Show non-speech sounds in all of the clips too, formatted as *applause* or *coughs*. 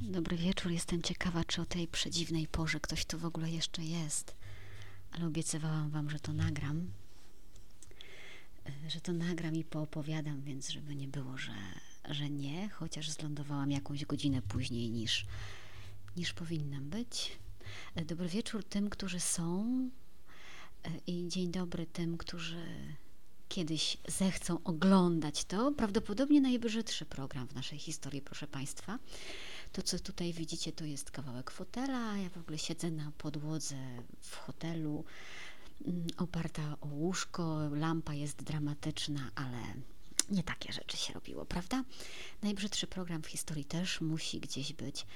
Dobry wieczór. Jestem ciekawa, czy o tej przedziwnej porze ktoś tu w ogóle jeszcze jest. Ale obiecywałam wam, że to nagram. E, że to nagram i poopowiadam, więc żeby nie było, że, że nie, chociaż zlądowałam jakąś godzinę później niż, niż powinnam być. E, dobry wieczór tym, którzy są e, i dzień dobry tym, którzy kiedyś zechcą oglądać to. Prawdopodobnie najbrzydszy program w naszej historii, proszę Państwa. To, co tutaj widzicie, to jest kawałek fotela. Ja w ogóle siedzę na podłodze w hotelu, mm, oparta o łóżko. Lampa jest dramatyczna, ale nie takie rzeczy się robiło, prawda? Najbrzydszy program w historii też musi gdzieś być.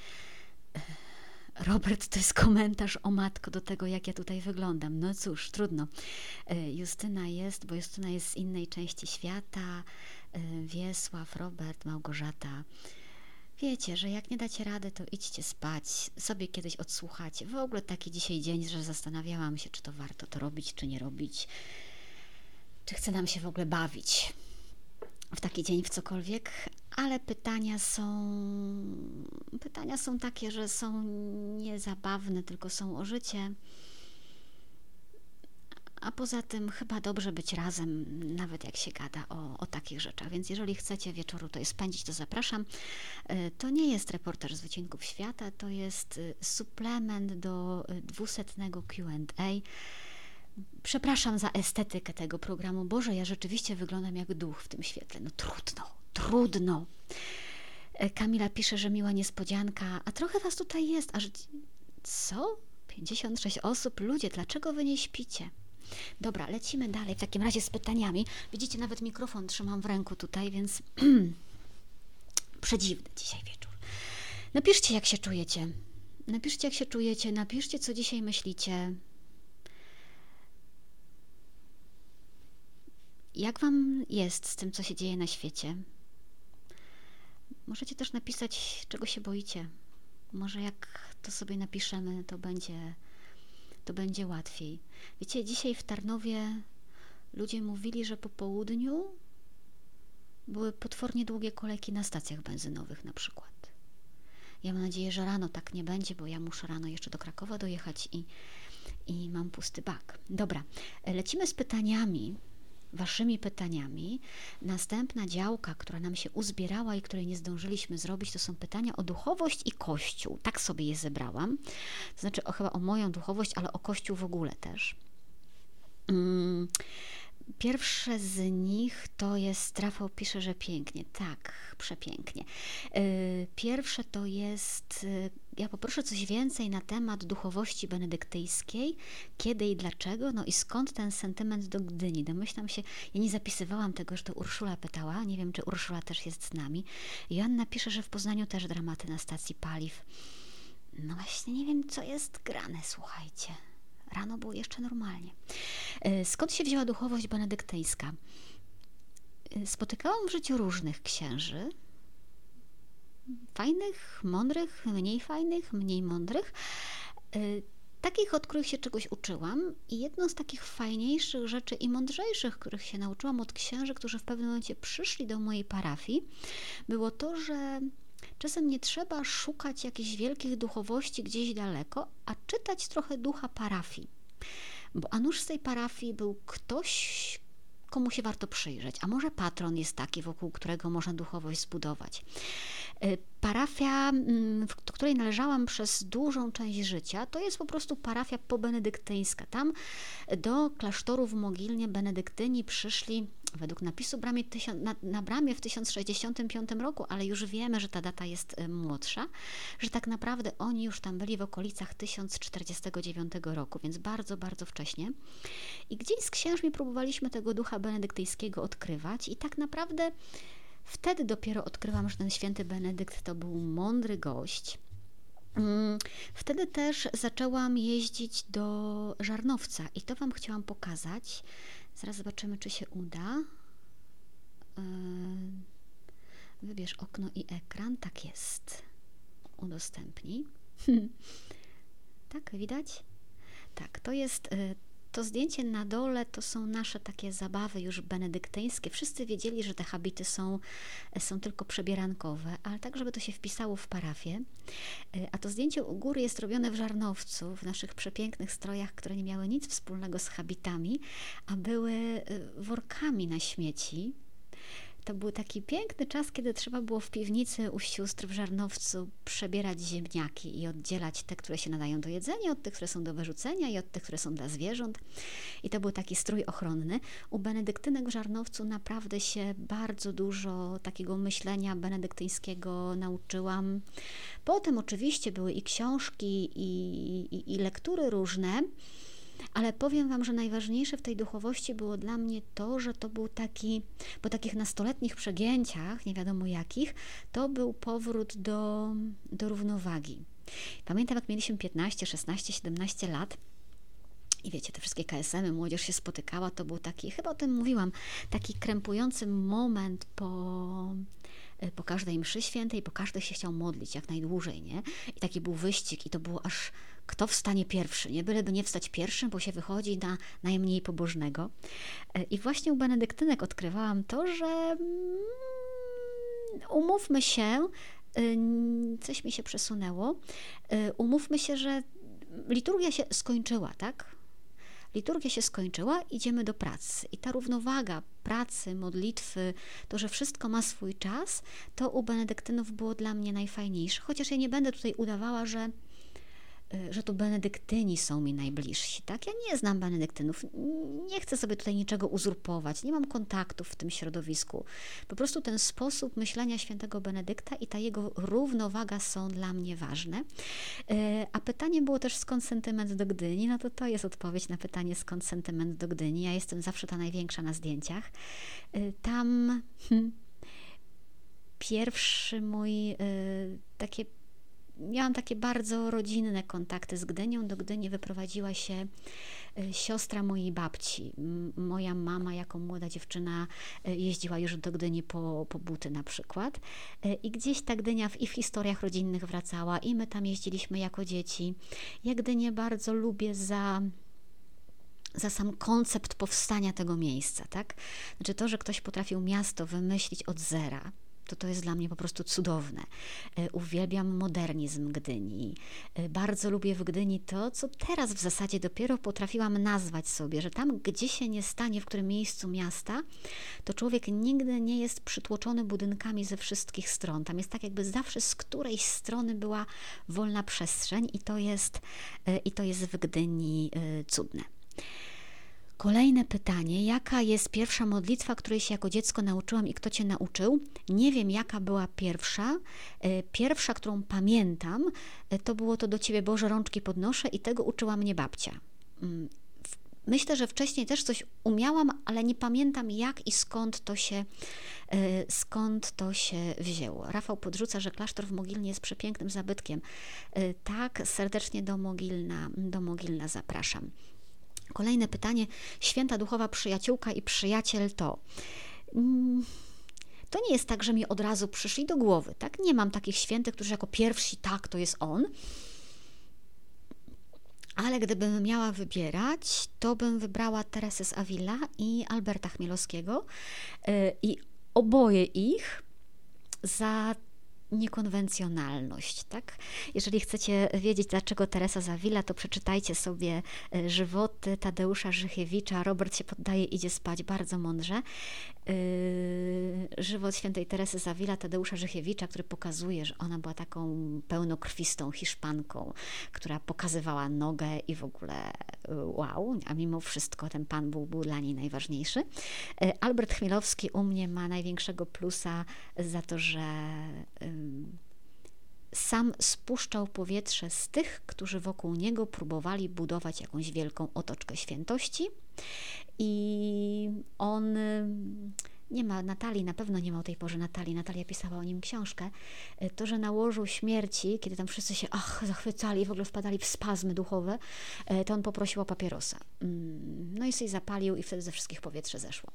Robert, to jest komentarz o matko do tego, jak ja tutaj wyglądam. No cóż, trudno. E, Justyna jest, bo Justyna jest z innej części świata. E, Wiesław, Robert, Małgorzata. Wiecie, że jak nie dacie rady, to idźcie spać, sobie kiedyś odsłuchacie. W ogóle taki dzisiaj dzień, że zastanawiałam się, czy to warto to robić, czy nie robić. Czy chce nam się w ogóle bawić w taki dzień w cokolwiek, ale pytania są pytania są takie, że są niezabawne, tylko są o życie. A poza tym chyba dobrze być razem, nawet jak się gada o, o takich rzeczach. Więc jeżeli chcecie wieczoru to spędzić, to zapraszam. E, to nie jest reportaż z wycinków świata, to jest e, suplement do e, dwusetnego QA. Przepraszam za estetykę tego programu. Boże, ja rzeczywiście wyglądam jak duch w tym świetle. No trudno, trudno. Kamila pisze, że miła niespodzianka, a trochę was tutaj jest. Aż co? 56 osób? Ludzie, dlaczego wy nie śpicie? Dobra, lecimy dalej w takim razie z pytaniami. Widzicie, nawet mikrofon trzymam w ręku tutaj, więc *clears throat* przedziwny dzisiaj wieczór. Napiszcie, jak się czujecie. Napiszcie, jak się czujecie. Napiszcie, co dzisiaj myślicie. Jak Wam jest z tym, co się dzieje na świecie? Możecie też napisać, czego się boicie. Może jak to sobie napiszemy, to będzie to będzie łatwiej. Wiecie, dzisiaj w Tarnowie ludzie mówili, że po południu były potwornie długie kolejki na stacjach benzynowych na przykład. Ja mam nadzieję, że rano tak nie będzie, bo ja muszę rano jeszcze do Krakowa dojechać i, i mam pusty bak. Dobra, lecimy z pytaniami waszymi pytaniami. Następna działka, która nam się uzbierała i której nie zdążyliśmy zrobić, to są pytania o duchowość i Kościół. Tak sobie je zebrałam. To znaczy o, chyba o moją duchowość, ale o Kościół w ogóle też. Mm. Pierwsze z nich to jest, Rafał pisze, że pięknie. Tak, przepięknie. Y, pierwsze to jest, y, ja poproszę coś więcej na temat duchowości benedyktyjskiej, kiedy i dlaczego, no i skąd ten sentyment do Gdyni. Domyślam się, ja nie zapisywałam tego, że to Urszula pytała, nie wiem, czy Urszula też jest z nami. Joanna pisze, że w Poznaniu też dramaty na stacji paliw. No właśnie, nie wiem, co jest grane, słuchajcie. Rano było jeszcze normalnie. E, skąd się wzięła duchowość benedyktyńska? E, spotykałam w życiu różnych księży, fajnych, mądrych, mniej fajnych, mniej mądrych, e, takich, od których się czegoś uczyłam. I jedną z takich fajniejszych rzeczy i mądrzejszych, których się nauczyłam od księży, którzy w pewnym momencie przyszli do mojej parafii, było to, że Czasem nie trzeba szukać jakichś wielkich duchowości gdzieś daleko, a czytać trochę ducha parafii. Bo a z tej parafii był ktoś, komu się warto przyjrzeć, a może patron jest taki, wokół którego można duchowość zbudować. Y, parafia, mm, do której należałam przez dużą część życia, to jest po prostu parafia pobenedyktyńska. Tam do klasztoru w Mogilnie benedyktyni przyszli według napisu bramie, na, na bramie w 1065 roku, ale już wiemy, że ta data jest y, młodsza, że tak naprawdę oni już tam byli w okolicach 1049 roku, więc bardzo, bardzo wcześnie. I gdzieś z księżmi próbowaliśmy tego ducha benedyktyjskiego odkrywać i tak naprawdę Wtedy dopiero odkryłam, że ten święty Benedykt to był mądry gość. Mm, wtedy też zaczęłam jeździć do Żarnowca i to Wam chciałam pokazać. Zaraz zobaczymy, czy się uda. Yy, wybierz okno i ekran. Tak jest. Udostępnij. *laughs* tak, widać? Tak, to jest, yy, to zdjęcie na dole to są nasze takie zabawy już benedyktyńskie. Wszyscy wiedzieli, że te habity są, są tylko przebierankowe, ale tak, żeby to się wpisało w parafię. E, a to zdjęcie u góry jest robione w Żarnowcu, w naszych przepięknych strojach, które nie miały nic wspólnego z habitami, a były e, workami na śmieci to był taki piękny czas, kiedy trzeba było w piwnicy u sióstr w Żarnowcu przebierać ziemniaki i oddzielać te, które się nadają do jedzenia, od tych, które są do wyrzucenia i od tych, które są dla zwierząt. I to był taki strój ochronny. U benedyktynek w Żarnowcu naprawdę się bardzo dużo takiego myślenia benedyktyńskiego nauczyłam. Potem oczywiście były i książki, i, i, i lektury różne. Ale powiem Wam, że najważniejsze w tej duchowości było dla mnie to, że to był taki, po takich nastoletnich przegięciach, nie wiadomo jakich, to był powrót do, do równowagi. Pamiętam, jak mieliśmy 15, 16, 17 lat. I wiecie, te wszystkie KSM-y, młodzież się spotykała, to był taki, chyba o tym mówiłam, taki krępujący moment po, po każdej mszy świętej, po każdej się chciał modlić jak najdłużej, nie? I taki był wyścig i to było aż kto wstanie pierwszy, nie byleby nie wstać pierwszym, bo się wychodzi na najmniej pobożnego. E, I właśnie u benedyktynek odkrywałam to, że mm, umówmy się, y, coś mi się przesunęło, y, umówmy się, że liturgia się skończyła, tak? Liturgia się skończyła, idziemy do pracy. I ta równowaga pracy, modlitwy, to, że wszystko ma swój czas, to u benedyktynów było dla mnie najfajniejsze. Chociaż ja nie będę tutaj udawała, że że to benedyktyni są mi najbliżsi, tak? Ja nie znam benedyktynów, nie chcę sobie tutaj niczego uzurpować, nie mam kontaktów w tym środowisku. Po prostu ten sposób myślenia świętego Benedykta i ta jego równowaga są dla mnie ważne. Y, a pytanie było też skąd sentyment do Gdyni? No to to jest odpowiedź na pytanie skąd sentyment do Gdyni. Ja jestem zawsze ta największa na zdjęciach. Y, tam hmm, pierwszy mój takie miałam takie bardzo rodzinne kontakty z Gdynią. Do Gdyni wyprowadziła się e, siostra mojej babci. Moja mama, jako młoda dziewczyna, e, jeździła już do Gdyni po, po buty na przykład. E, I gdzieś ta Gdynia w, i w historiach rodzinnych wracała, i my tam jeździliśmy jako dzieci. Ja Gdynię bardzo lubię za za sam koncept powstania tego miejsca, tak? Znaczy to, że ktoś potrafił miasto wymyślić od zera, to to jest dla mnie po prostu cudowne. E, uwielbiam modernizm Gdyni. E, bardzo lubię w Gdyni to, co teraz w zasadzie dopiero potrafiłam nazwać sobie, że tam, gdzie się nie stanie, w którym miejscu miasta, to człowiek nigdy nie jest przytłoczony budynkami ze wszystkich stron. Tam jest tak, jakby zawsze z którejś strony była wolna przestrzeń i to jest, e, i to jest w Gdyni cudne. Kolejne pytanie: jaka jest pierwsza modlitwa, której się jako dziecko nauczyłam i kto cię nauczył? Nie wiem, jaka była pierwsza. E, pierwsza, którą pamiętam, e, to było to do ciebie Boże rączki podnoszę i tego uczyła mnie babcia. Mm, myślę, że wcześniej też coś umiałam, ale nie pamiętam jak i skąd to się, e, skąd to się wzięło. Rafał podrzuca, że klasztor w Mogilnie jest przepięknym zabytkiem. Tak, serdecznie do Mogilna, do Mogilna zapraszam. Kolejne pytanie. Święta duchowa przyjaciółka i przyjaciel to. Mm, to nie jest tak, że mi od razu przyszli do głowy, tak? Nie mam takich świętych, którzy jako pierwsi, tak, to jest on. Ale gdybym miała wybierać, to bym wybrała Teresę z Avila i Alberta Chmielowskiego. Y, I oboje ich za niekonwencjonalność, tak? Jeżeli chcecie wiedzieć, dlaczego Teresa Zawila, to przeczytajcie sobie e, żywoty Tadeusza Żychiewicza. Robert się poddaje, idzie spać bardzo mądrze. Yy, żywot świętej Teresy Zawila, Tadeusza Żychiewicza, który pokazuje, że ona była taką pełnokrwistą Hiszpanką, która pokazywała nogę i w ogóle yy, wow, a mimo wszystko ten pan był, dla niej najważniejszy. Albert Chmielowski u mnie ma największego plusa za to, że sam spuszczał powietrze z tych, którzy wokół niego próbowali budować jakąś wielką otoczkę świętości. I on nie ma Natalii, na pewno nie ma o tej porze Natalii, Natalia pisała o nim książkę, e, to, że na łożu śmierci, kiedy tam wszyscy się ach, zachwycali, w ogóle wpadali w spazmy duchowe, e, to on poprosił o papierosa. Mm, no i sobie zapalił i wtedy ze wszystkich powietrze zeszło.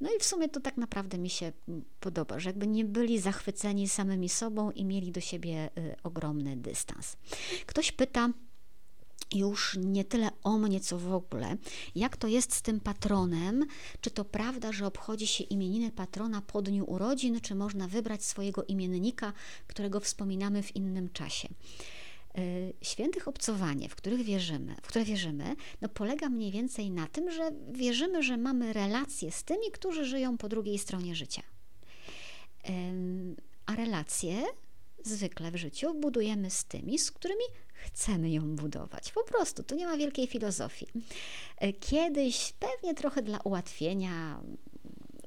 No i w sumie to tak naprawdę mi się mm, podoba, że jakby nie byli zachwyceni samymi sobą i mieli do siebie e, ogromny dystans. Ktoś pyta, już nie tyle o mnie, co w ogóle, jak to jest z tym patronem, czy to prawda, że obchodzi się imieniny patrona po dniu urodzin, czy można wybrać swojego imiennika, którego wspominamy w innym czasie. Y, świętych obcowanie, w których wierzymy, w które wierzymy, no polega mniej więcej na tym, że wierzymy, że mamy relacje z tymi, którzy żyją po drugiej stronie życia. A relacje zwykle w życiu budujemy z tymi, z którymi chcemy ją budować. Po prostu, tu nie ma wielkiej filozofii. E, kiedyś, pewnie trochę dla ułatwienia,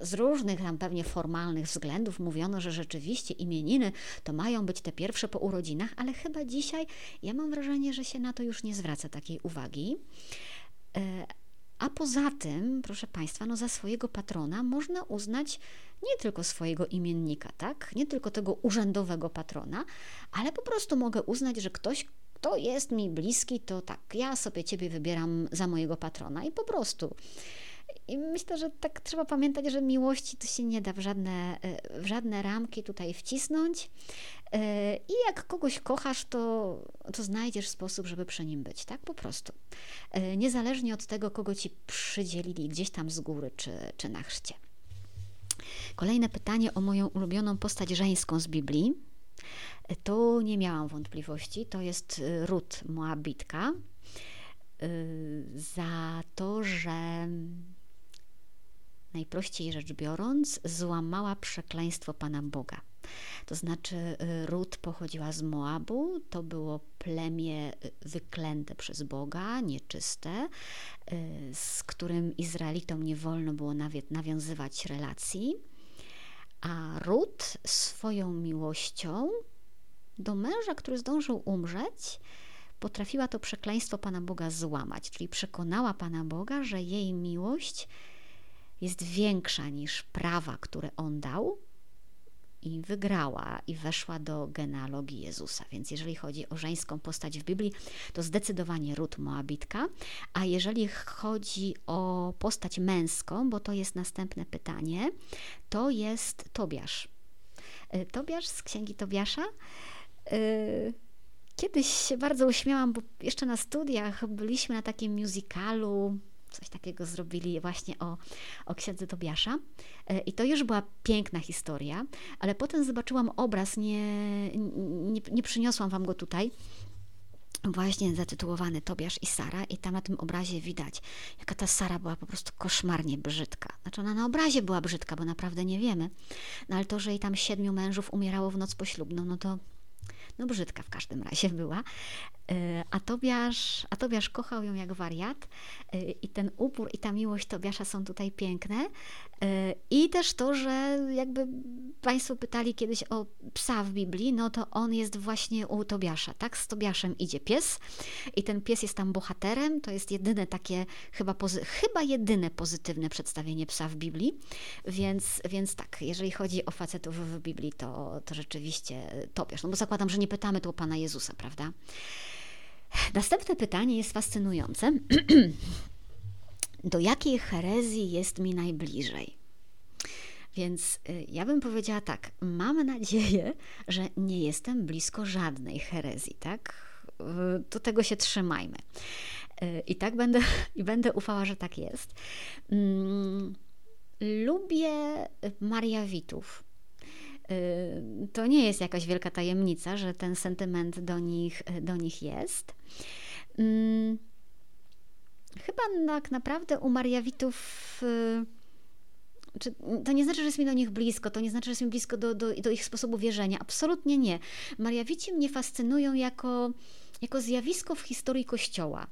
z różnych tam pewnie formalnych względów mówiono, że rzeczywiście imieniny to mają być te pierwsze po urodzinach, ale chyba dzisiaj ja mam wrażenie, że się na to już nie zwraca takiej uwagi. E, a poza tym, proszę Państwa, no za swojego patrona można uznać nie tylko swojego imiennika, tak? Nie tylko tego urzędowego patrona, ale po prostu mogę uznać, że ktoś, kto jest mi bliski, to tak, ja sobie Ciebie wybieram za mojego patrona i po prostu. I myślę, że tak trzeba pamiętać, że miłości to się nie da w żadne, w żadne ramki tutaj wcisnąć. I jak kogoś kochasz, to, to znajdziesz sposób, żeby przy nim być, tak? Po prostu. Niezależnie od tego, kogo ci przydzielili gdzieś tam z góry czy, czy na chrzcie. Kolejne pytanie o moją ulubioną postać żeńską z Biblii. To nie miałam wątpliwości. To jest Rut Moabitka. Za to, że najprościej rzecz biorąc, złamała przekleństwo Pana Boga. To znaczy, y, Rut pochodziła z Moabu, to było plemię y, wyklęte przez Boga, nieczyste, y, z którym Izraelitom nie wolno było nawet nawiązywać relacji. A Rut swoją miłością do męża, który zdążył umrzeć, potrafiła to przekleństwo Pana Boga złamać, czyli przekonała Pana Boga, że jej miłość jest większa niż prawa, które on dał, i wygrała i weszła do genealogii Jezusa. Więc jeżeli chodzi o żeńską postać w Biblii, to zdecydowanie Rut Moabitka, a jeżeli chodzi o postać męską, bo to jest następne pytanie, to jest Tobiasz. Y, Tobiasz z księgi Tobiasza. Y, kiedyś się bardzo uśmiałam, bo jeszcze na studiach byliśmy na takim musicalu coś takiego zrobili właśnie o, o księdze Tobiasza. E, I to już była piękna historia, ale potem zobaczyłam obraz, nie, nie, nie przyniosłam Wam go tutaj, właśnie zatytułowany Tobiasz i Sara i tam na tym obrazie widać, jaka ta Sara była po prostu koszmarnie brzydka. Znaczy ona na obrazie była brzydka, bo naprawdę nie wiemy, no ale to, że jej tam siedmiu mężów umierało w noc poślubną, no to no brzydka w każdym razie była. E, a Tobiasz, a Tobiasz kochał ją jak wariat e, i ten upór i ta miłość Tobiasza są tutaj piękne. E, I też to, że jakby Państwo pytali kiedyś o psa w Biblii, no to on jest właśnie u Tobiasza, tak? Z Tobiaszem idzie pies i ten pies jest tam bohaterem. To jest jedyne takie, chyba, pozy- chyba jedyne pozytywne przedstawienie psa w Biblii. Więc, więc tak, jeżeli chodzi o facetów w Biblii, to, to rzeczywiście Tobiasz. No bo zakładam, że nie pytamy tu Pana Jezusa, prawda? Następne pytanie jest fascynujące. *clears throat* Do jakiej herezji jest mi najbliżej? Więc y, ja bym powiedziała tak, mam nadzieję, że nie jestem blisko żadnej herezji, tak? Do tego się trzymajmy. Y, I tak będę, *laughs* i będę ufała, że tak jest. Mm, lubię Mariawitów. Y, to nie jest jakaś wielka tajemnica, że ten sentyment do nich, do nich jest. Mm, chyba tak naprawdę u Mariawitów. Y, to nie znaczy, że jest mi do nich blisko, to nie znaczy, że jest mi blisko do, do, do ich sposobu wierzenia. Absolutnie nie. Mariawici mnie fascynują jako, jako zjawisko w historii Kościoła.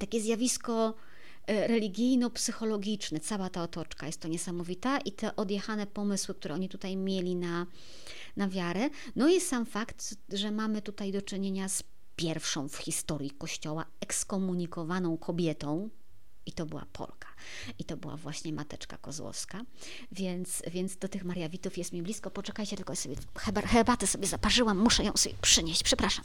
Takie zjawisko religijno-psychologiczny, cała ta otoczka jest to niesamowita i te odjechane pomysły, które oni tutaj mieli na, na wiarę. No i sam fakt, że mamy tutaj do czynienia z pierwszą w historii Kościoła ekskomunikowaną kobietą, i to była Polka. I to była właśnie Mateczka Kozłowska. Więc, więc do tych Mariawitów jest mi blisko. Poczekajcie, tylko sobie herbatę sobie zaparzyłam. Muszę ją sobie przynieść. Przepraszam.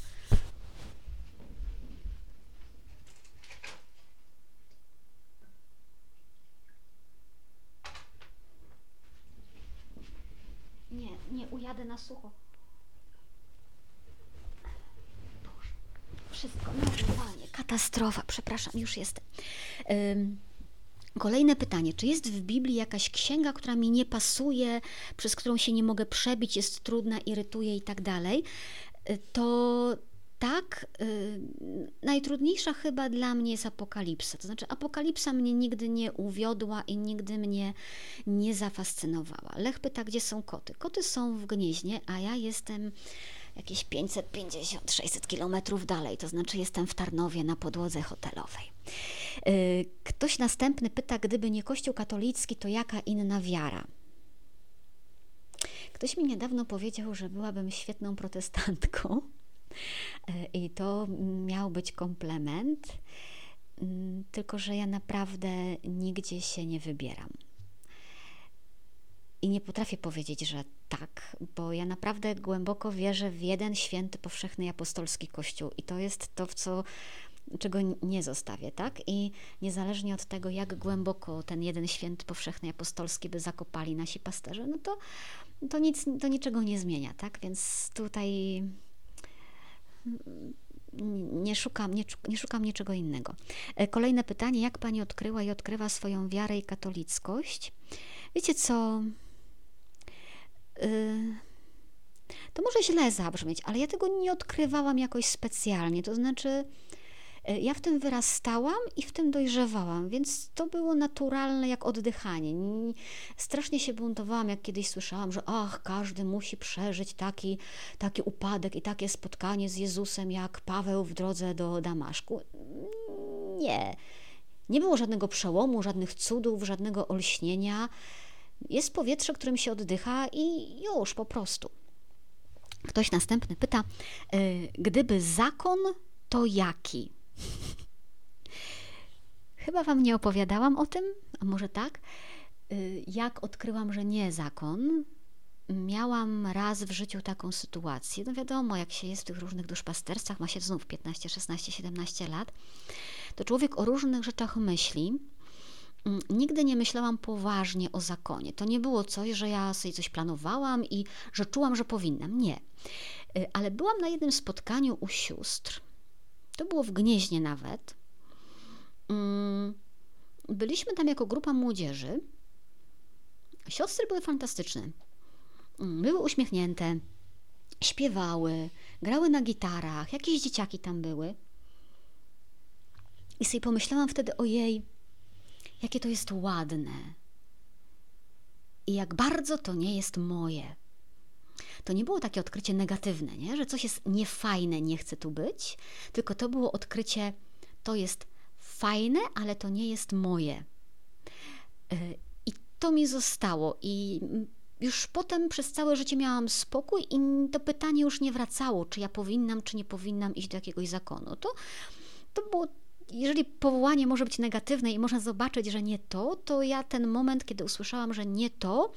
Jadę na sucho. Boże. Wszystko normalnie. katastrofa. Przepraszam, już jestem. Kolejne pytanie: czy jest w Biblii jakaś księga, która mi nie pasuje, przez którą się nie mogę przebić, jest trudna, irytuje i tak dalej? Y, to tak, y, najtrudniejsza chyba dla mnie jest apokalipsa. To znaczy, apokalipsa mnie nigdy nie uwiodła i nigdy mnie nie zafascynowała. Lech pyta, gdzie są koty. Koty są w gnieźnie, a ja jestem jakieś 550-600 kilometrów dalej, to znaczy jestem w Tarnowie na podłodze hotelowej. Y, ktoś następny pyta, gdyby nie Kościół katolicki, to jaka inna wiara? Ktoś mi niedawno powiedział, że byłabym świetną protestantką i to miał być komplement, mm, tylko że ja naprawdę nigdzie się nie wybieram. I nie potrafię powiedzieć, że tak, bo ja naprawdę głęboko wierzę w jeden święty, powszechny apostolski Kościół. I to jest to, w co czego nie zostawię, tak? I niezależnie od tego, jak głęboko ten jeden święty, powszechny apostolski by zakopali nasi pasterze, no to, to nic, to niczego nie zmienia, tak? Więc tutaj nie szukam, nie, nie szukam niczego innego. E, kolejne pytanie, jak Pani odkryła i odkrywa swoją wiarę i katolickość? Wiecie co... Y, to może źle zabrzmieć, ale ja tego nie odkrywałam jakoś specjalnie. To znaczy, ja w tym wyrastałam i w tym dojrzewałam, więc to było naturalne jak oddychanie. Strasznie się buntowałam, jak kiedyś słyszałam, że ach, każdy musi przeżyć taki, taki upadek i takie spotkanie z Jezusem, jak Paweł w drodze do Damaszku. Nie. Nie było żadnego przełomu, żadnych cudów, żadnego olśnienia. Jest powietrze, którym się oddycha i już po prostu. Ktoś następny pyta, y, gdyby zakon, to jaki? Chyba Wam nie opowiadałam o tym, a może tak? Y, jak odkryłam, że nie zakon, miałam raz w życiu taką sytuację. No wiadomo, jak się jest w tych różnych duszpasterstwach, ma się znów 15, 16, 17 lat, to człowiek o różnych rzeczach myśli Mm, nigdy nie myślałam poważnie o zakonie. To nie było coś, że ja sobie coś planowałam i że czułam, że powinnam. Nie. Y, ale byłam na jednym spotkaniu u sióstr. To było w Gnieźnie nawet. Mm, byliśmy tam jako grupa młodzieży. Siostry były fantastyczne. Mm, były uśmiechnięte, śpiewały, grały na gitarach, jakieś dzieciaki tam były. I sobie pomyślałam wtedy, ojej, jakie to jest ładne i jak bardzo to nie jest moje. To nie było takie odkrycie negatywne, nie? że coś jest niefajne, nie chcę tu być, tylko to było odkrycie, to jest fajne, ale to nie jest moje. E, I to mi zostało. I już potem przez całe życie miałam spokój, i to pytanie już nie wracało, czy ja powinnam, czy nie powinnam iść do jakiegoś zakonu. To, to było jeżeli powołanie może być negatywne i można zobaczyć, że nie to, to ja ten moment, kiedy usłyszałam, że nie to,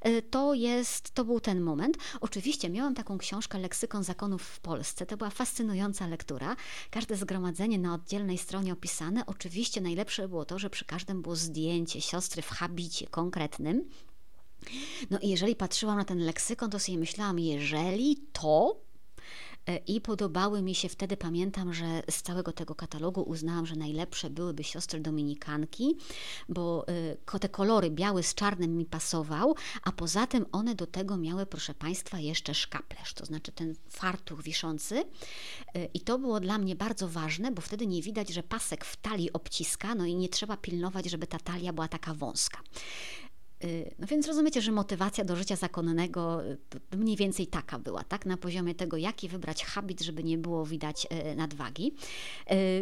e, to jest, to był ten moment. Oczywiście miałam taką książkę Leksykon Zakonów w Polsce. To była fascynująca lektura. Każde zgromadzenie na oddzielnej stronie opisane. Oczywiście najlepsze było to, że przy każdym było zdjęcie siostry w habicie konkretnym. No i jeżeli patrzyłam na ten leksykon, to sobie myślałam, jeżeli to, I podobały mi się wtedy, pamiętam, że z całego tego katalogu uznałam, że najlepsze byłyby siostry dominikanki, bo e, te kolory biały z czarnym mi pasował, a poza tym one do tego miały, proszę Państwa, jeszcze szkaplerz, to znaczy ten fartuch wiszący. E, I to było dla mnie bardzo ważne, bo wtedy nie widać, że pasek w talii obciska, no i nie trzeba pilnować, żeby ta talia była taka wąska. Y, no więc rozumiecie, że motywacja do życia zakonnego y, mniej więcej taka była, tak? Na poziomie tego, jaki wybrać habit, żeby nie było widać y, nadwagi.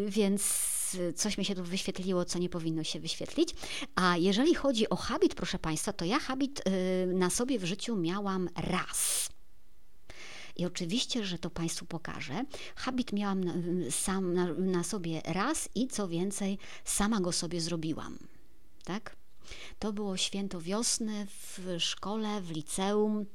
Więc coś mi się tu wyświetliło, co nie powinno się wyświetlić. A jeżeli chodzi o habit, proszę Państwa, to ja habit na sobie w życiu miałam raz. I oczywiście, że to Państwu pokażę. Habit miałam na, sam na, na sobie raz i co więcej, sama go sobie zrobiłam. Tak? To było święto wiosny w szkole, w liceum.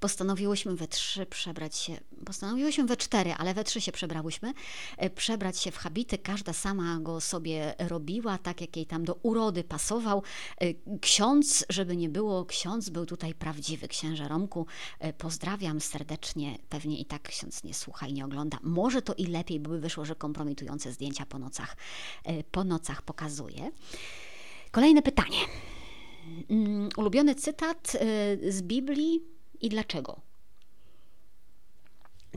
postanowiłyśmy we trzy przebrać się, postanowiłyśmy we cztery, ale we trzy się przebrałyśmy, e, przebrać się w habity, każda sama go sobie robiła, tak jak jej tam do urody pasował. E, ksiądz, żeby nie było, ksiądz był tutaj prawdziwy, księże Romku, e, pozdrawiam serdecznie, pewnie i tak ksiądz nie słucha i nie ogląda. Może to i lepiej, by wyszło, że kompromitujące zdjęcia po nocach, po nocach pokazuje. Kolejne pytanie. Mm, ulubiony cytat z Biblii i dlaczego.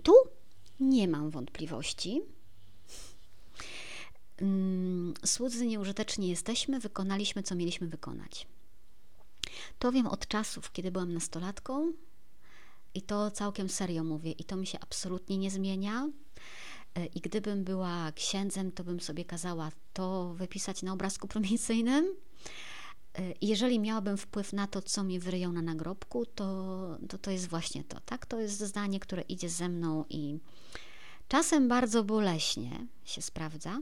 Tu nie mam wątpliwości. Mm, słudzy nieużyteczni jesteśmy, wykonaliśmy, co mieliśmy wykonać. To wiem od czasów, kiedy byłam nastolatką i to całkiem serio mówię, i to mi się absolutnie nie zmienia. E, I gdybym była księdzem, to bym sobie kazała to wypisać na obrazku promisyjnym Y, jeżeli miałabym wpływ na to, co mi wyryją na nagrobku, to, to to jest właśnie to, tak? To jest zdanie, które idzie ze mną i czasem bardzo boleśnie się sprawdza,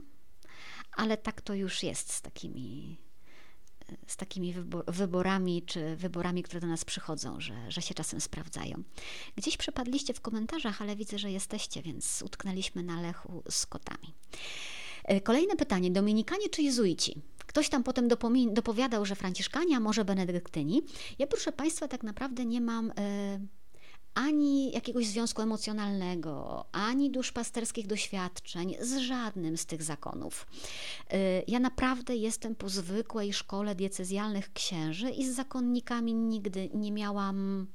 ale tak to już jest z takimi, z takimi wyborami, czy wyborami, które do nas przychodzą, że, że się czasem sprawdzają. Gdzieś przepadliście w komentarzach, ale widzę, że jesteście, więc utknęliśmy na lechu z kotami. Y, kolejne pytanie. Dominikanie czy jezuici? Ktoś tam potem dopowiadał, że Franciszkanie, a może Benedyktyni. Ja, proszę Państwa, tak naprawdę nie mam. E, ani jakiegoś związku emocjonalnego, ani duszpasterskich doświadczeń z żadnym z tych zakonów. E, ja naprawdę jestem po zwykłej szkole diecezjalnych księży i z zakonnikami nigdy nie miałam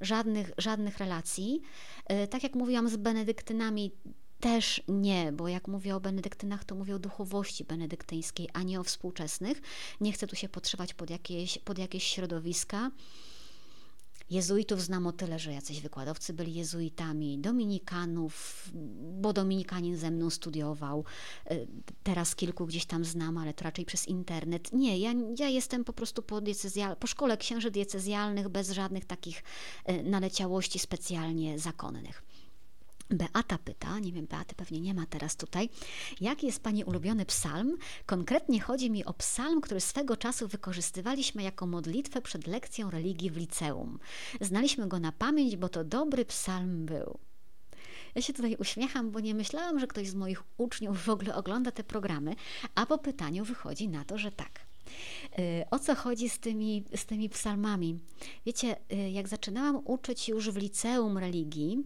żadnych, żadnych relacji. E, tak jak mówiłam, z benedyktynami też nie, bo jak mówię o benedyktynach, to mówię o duchowości benedyktyńskiej, a nie o współczesnych. Nie chcę tu się podszywać pod jakieś, pod jakieś środowiska. Jezuitów znam o tyle, że jacyś wykładowcy byli jezuitami, dominikanów, bo dominikanin ze mną studiował. Y, teraz kilku gdzieś tam znam, ale to raczej przez internet. Nie, ja, ja jestem po prostu po, diecezjal, po szkole księży diecezjalnych, bez żadnych takich y, naleciałości specjalnie zakonnych. Beata pyta, nie wiem, Beaty pewnie nie ma teraz tutaj, jaki jest Pani ulubiony psalm? Konkretnie chodzi mi o psalm, który swego czasu wykorzystywaliśmy jako modlitwę przed lekcją religii w liceum. Znaliśmy go na pamięć, bo to dobry psalm był. Ja się tutaj uśmiecham, bo nie myślałam, że ktoś z moich uczniów w ogóle ogląda te programy, a po pytaniu wychodzi na to, że tak. Y, o co chodzi z tymi, z tymi psalmami? Wiecie, y, jak zaczynałam uczyć już w liceum religii,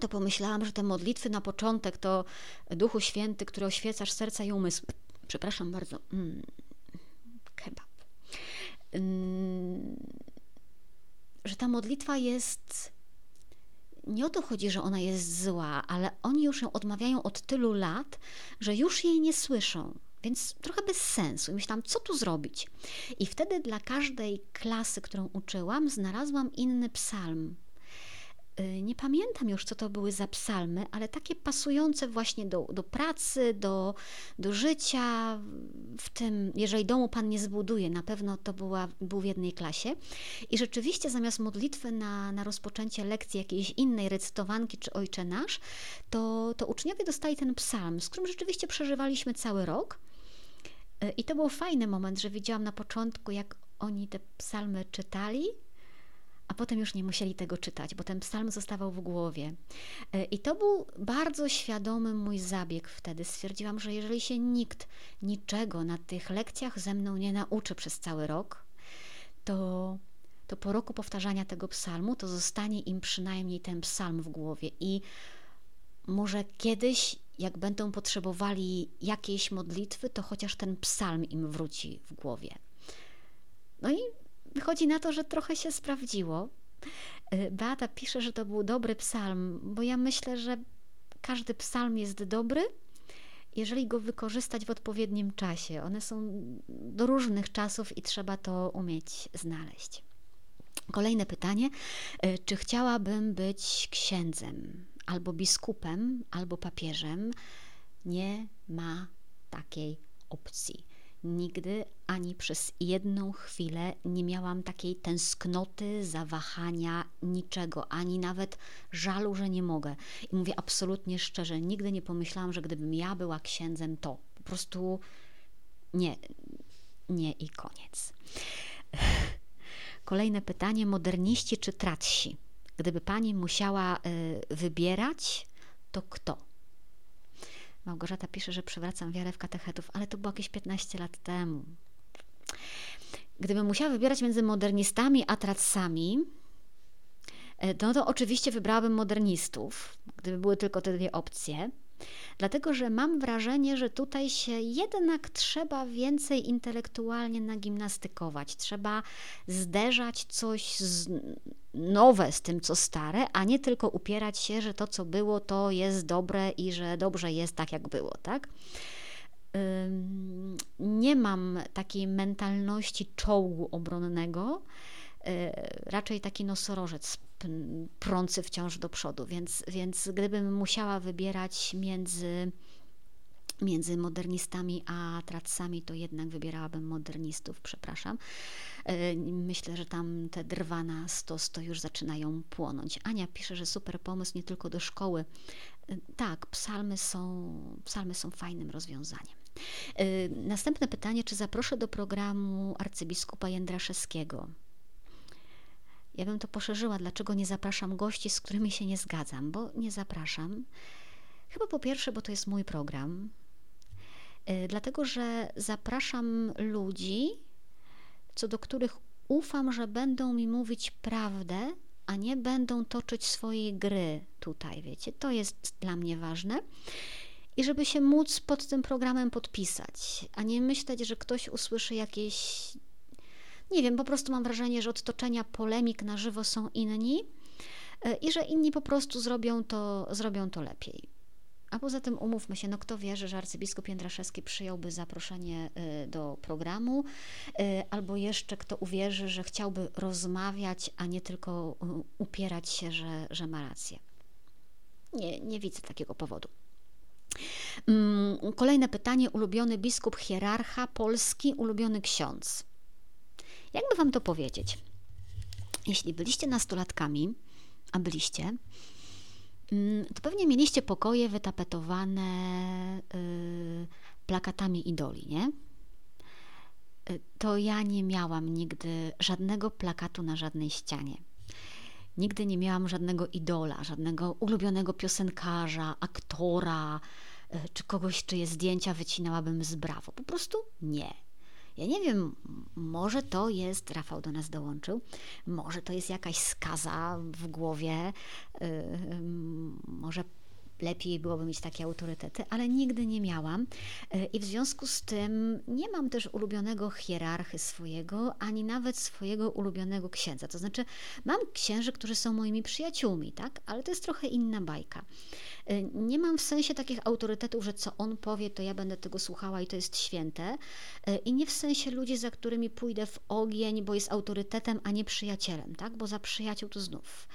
to pomyślałam, że te modlitwy na początek to Duchu Święty, który oświecasz serca i umysł. Przepraszam bardzo. Mm, kebab. Mm, że ta modlitwa jest. Nie o to chodzi, że ona jest zła, ale oni już ją odmawiają od tylu lat, że już jej nie słyszą. Więc trochę bez sensu. I myślałam, co tu zrobić? I wtedy dla każdej klasy, którą uczyłam, znalazłam inny psalm nie pamiętam już, co to były za psalmy, ale takie pasujące właśnie do, do pracy, do, do życia, w tym, jeżeli domu Pan nie zbuduje, na pewno to była, był w jednej klasie. I rzeczywiście zamiast modlitwy na, na rozpoczęcie lekcji jakiejś innej recytowanki czy Ojcze Nasz, to, to uczniowie dostali ten psalm, z którym rzeczywiście przeżywaliśmy cały rok. Y, I to był fajny moment, że widziałam na początku, jak oni te psalmy czytali, a potem już nie musieli tego czytać, bo ten psalm zostawał w głowie. E, I to był bardzo świadomy mój zabieg wtedy. Stwierdziłam, że jeżeli się nikt niczego na tych lekcjach ze mną nie nauczy przez cały rok, to, to po roku powtarzania tego psalmu, to zostanie im przynajmniej ten psalm w głowie. I może kiedyś, jak będą potrzebowali jakiejś modlitwy, to chociaż ten psalm im wróci w głowie. No i wychodzi na to, że trochę się sprawdziło. Y, Beata pisze, że to był dobry psalm, bo ja myślę, że każdy psalm jest dobry, jeżeli go wykorzystać w odpowiednim czasie. One są do różnych czasów i trzeba to umieć znaleźć. Kolejne pytanie: y, czy chciałabym być księdzem, albo biskupem, albo papieżem? Nie ma takiej opcji. Nigdy ani przez jedną chwilę nie miałam takiej tęsknoty, zawahania, niczego, ani nawet żalu, że nie mogę. I mówię absolutnie szczerze, nigdy nie pomyślałam, że gdybym ja była księdzem, to po prostu nie, nie i koniec. kolejne pytanie: moderniści czy tratsi? Gdyby pani musiała y, wybierać, to kto? Małgorzata pisze, że przywracam wiarę w katechetów, ale to było jakieś 15 lat temu. Gdybym musiała wybierać między modernistami a tratsami, e, no to oczywiście wybrałabym modernistów, gdyby były tylko te dwie opcje. Dlatego, że mam wrażenie, że tutaj się jednak trzeba więcej intelektualnie nagimnastykować. Trzeba zderzać coś z, nowe z tym, co stare, a nie tylko upierać się, że to, co było, to jest dobre i że dobrze jest tak, jak było, tak? Nie mam takiej mentalności czołgu obronnego, raczej taki nosorożec prący wciąż do przodu, więc, więc gdybym musiała wybierać między między modernistami a tracami, to jednak wybierałabym modernistów, przepraszam. E, myślę, że tam te drwa na stos to już zaczynają płonąć. Ania pisze, że super pomysł nie tylko do szkoły. E, tak, psalmy są, psalmy są fajnym rozwiązaniem. E, następne pytanie, czy zaproszę do programu arcybiskupa Jędraszewskiego? Ja bym to poszerzyła, dlaczego nie zapraszam gości, z którymi się nie zgadzam, bo nie zapraszam. Chyba po pierwsze, bo to jest mój program, yy, dlatego że zapraszam ludzi, co do których ufam, że będą mi mówić prawdę, a nie będą toczyć swojej gry tutaj, wiecie. To jest dla mnie ważne. I żeby się móc pod tym programem podpisać, a nie myśleć, że ktoś usłyszy jakieś nie wiem, po prostu mam wrażenie, że od toczenia polemik na żywo są inni e, i że inni po prostu zrobią to, zrobią to lepiej. A poza tym umówmy się, no kto wierzy, że arcybiskup Jędraszewski przyjąłby zaproszenie e, do programu, e, albo jeszcze kto uwierzy, że chciałby rozmawiać, a nie tylko upierać się, że, że ma rację. Nie, nie widzę takiego powodu. Mm, kolejne pytanie. Ulubiony biskup hierarcha polski, ulubiony ksiądz. Jakby Wam to powiedzieć? Jeśli byliście nastolatkami, a byliście, mm, to pewnie mieliście pokoje wytapetowane yy, plakatami idoli, nie? Y, to ja nie miałam nigdy żadnego plakatu na żadnej ścianie. Nigdy nie miałam żadnego idola, żadnego ulubionego piosenkarza, aktora, y, czy kogoś, czyje zdjęcia wycinałabym z brawo. Po prostu nie. Ja nie wiem, może to jest, Rafał do nas dołączył, może to jest jakaś skaza w głowie, yy, może lepiej byłoby mieć takie autorytety, ale nigdy nie miałam y, i w związku z tym nie mam też ulubionego hierarchy swojego, ani nawet swojego ulubionego księdza. To znaczy, mam księży, którzy są moimi przyjaciółmi, tak? Ale to jest trochę inna bajka. Y, nie mam w sensie takich autorytetów, że co on powie, to ja będę tego słuchała i to jest święte. Y, I nie w sensie ludzi, za którymi pójdę w ogień, bo jest autorytetem, a nie przyjacielem, tak? Bo za przyjaciół to znów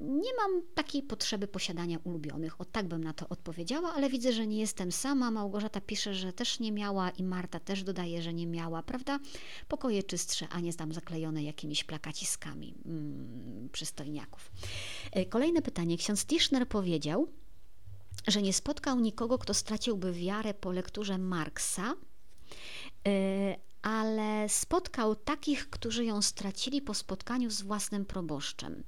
nie mam takiej potrzeby posiadania ulubionych. O tak bym na to odpowiedziała, ale widzę, że nie jestem sama. Małgorzata pisze, że też nie miała i Marta też dodaje, że nie miała, prawda? Pokoje czystsze, a nie tam zaklejone jakimiś plakaciskami mm, przystojniaków. E, kolejne pytanie. Ksiądz Tischner powiedział, że nie spotkał nikogo, kto straciłby wiarę po lekturze Marksa, e, ale spotkał takich, którzy ją stracili po spotkaniu z własnym proboszczem.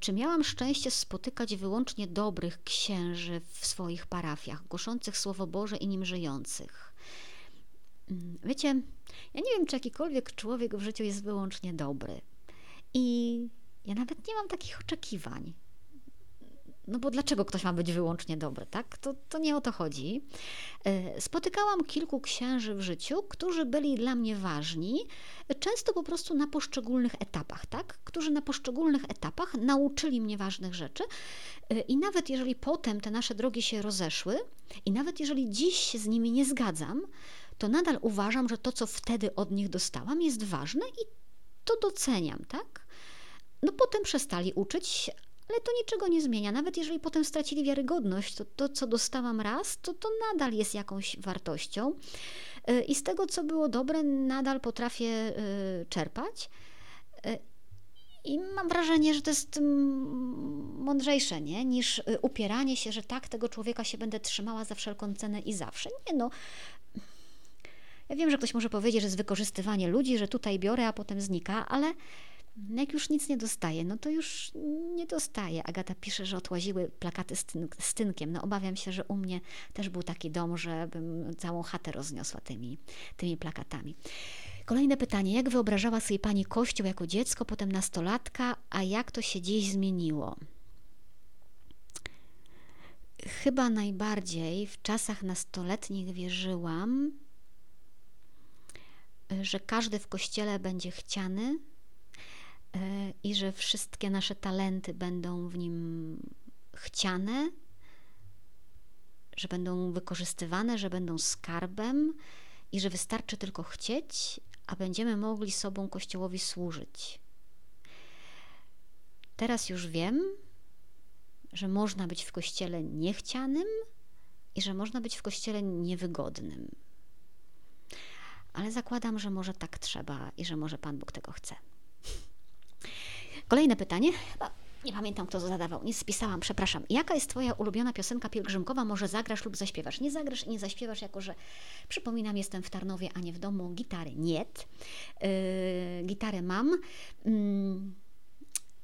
Czy miałam szczęście spotykać wyłącznie dobrych księży w swoich parafiach, głoszących Słowo Boże i nim żyjących? Mm, wiecie, ja nie wiem, czy jakikolwiek człowiek w życiu jest wyłącznie dobry. I ja nawet nie mam takich oczekiwań. No bo dlaczego ktoś ma być wyłącznie dobry, tak? To, to nie o to chodzi. E, spotykałam kilku księży w życiu, którzy byli dla mnie ważni, często po prostu na poszczególnych etapach, tak? Którzy na poszczególnych etapach nauczyli mnie ważnych rzeczy e, i nawet jeżeli potem te nasze drogi się rozeszły i nawet jeżeli dziś się z nimi nie zgadzam, to nadal uważam, że to, co wtedy od nich dostałam, jest ważne i to doceniam, tak? No potem przestali uczyć, ale to niczego nie zmienia. Nawet jeżeli potem stracili wiarygodność, to to, co dostałam raz, to to nadal jest jakąś wartością. Y, I z tego, co było dobre, nadal potrafię y, czerpać. Y, I mam wrażenie, że to jest mądrzejsze, nie? niż upieranie się, że tak, tego człowieka się będę trzymała za wszelką cenę i zawsze. Nie no. Ja wiem, że ktoś może powiedzieć, że jest wykorzystywanie ludzi, że tutaj biorę, a potem znika, ale jak już nic nie dostaje, no to już nie dostaje. Agata pisze, że otłaziły plakaty z, tyn z tynkiem. No obawiam się, że u mnie też był taki dom, że bym całą chatę rozniosła tymi, tymi plakatami. Kolejne pytanie. Jak wyobrażała sobie Pani Kościół jako dziecko, potem nastolatka, a jak to się dziś zmieniło? Chyba najbardziej w czasach nastoletnich wierzyłam, że każdy w kościele będzie chciany i że wszystkie nasze talenty będą w nim chciane, że będą wykorzystywane, że będą skarbem i że wystarczy tylko chcieć, a będziemy mogli sobą Kościołowi służyć. Teraz już wiem, że można być w kościele niechcianym i że można być w kościele niewygodnym. Ale zakładam, że może tak trzeba i że może Pan Bóg tego chce. Kolejne pytanie. Nie pamiętam, kto to zadawał. Nie spisałam, przepraszam. Jaka jest Twoja ulubiona piosenka pielgrzymkowa? Może zagrasz lub zaśpiewasz? Nie zagrasz i nie zaśpiewasz, jako że przypominam, jestem w Tarnowie, a nie w domu. Gitary nie. Yy, gitarę mam. Yy,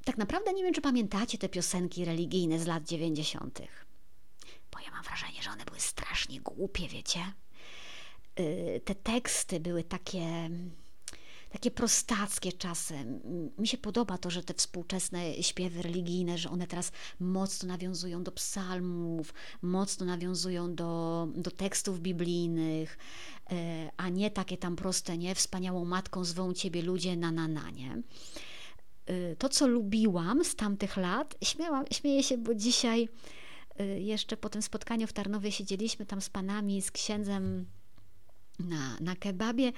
tak naprawdę nie wiem, czy pamiętacie te piosenki religijne z lat 90. Bo ja mam wrażenie, że one były strasznie głupie, wiecie? Yy, te teksty były takie takie prostackie czasem. Mi się podoba to, że te współczesne śpiewy religijne, że one teraz mocno nawiązują do psalmów, mocno nawiązują do, do tekstów biblijnych, e, a nie takie tam proste, nie? Wspaniałą matką zwą ciebie ludzie na na na, nie? E, to, co lubiłam z tamtych lat, śmiałam, śmieję się, bo dzisiaj e, jeszcze po tym spotkaniu w Tarnowie siedzieliśmy tam z panami, z księdzem na, na kebabie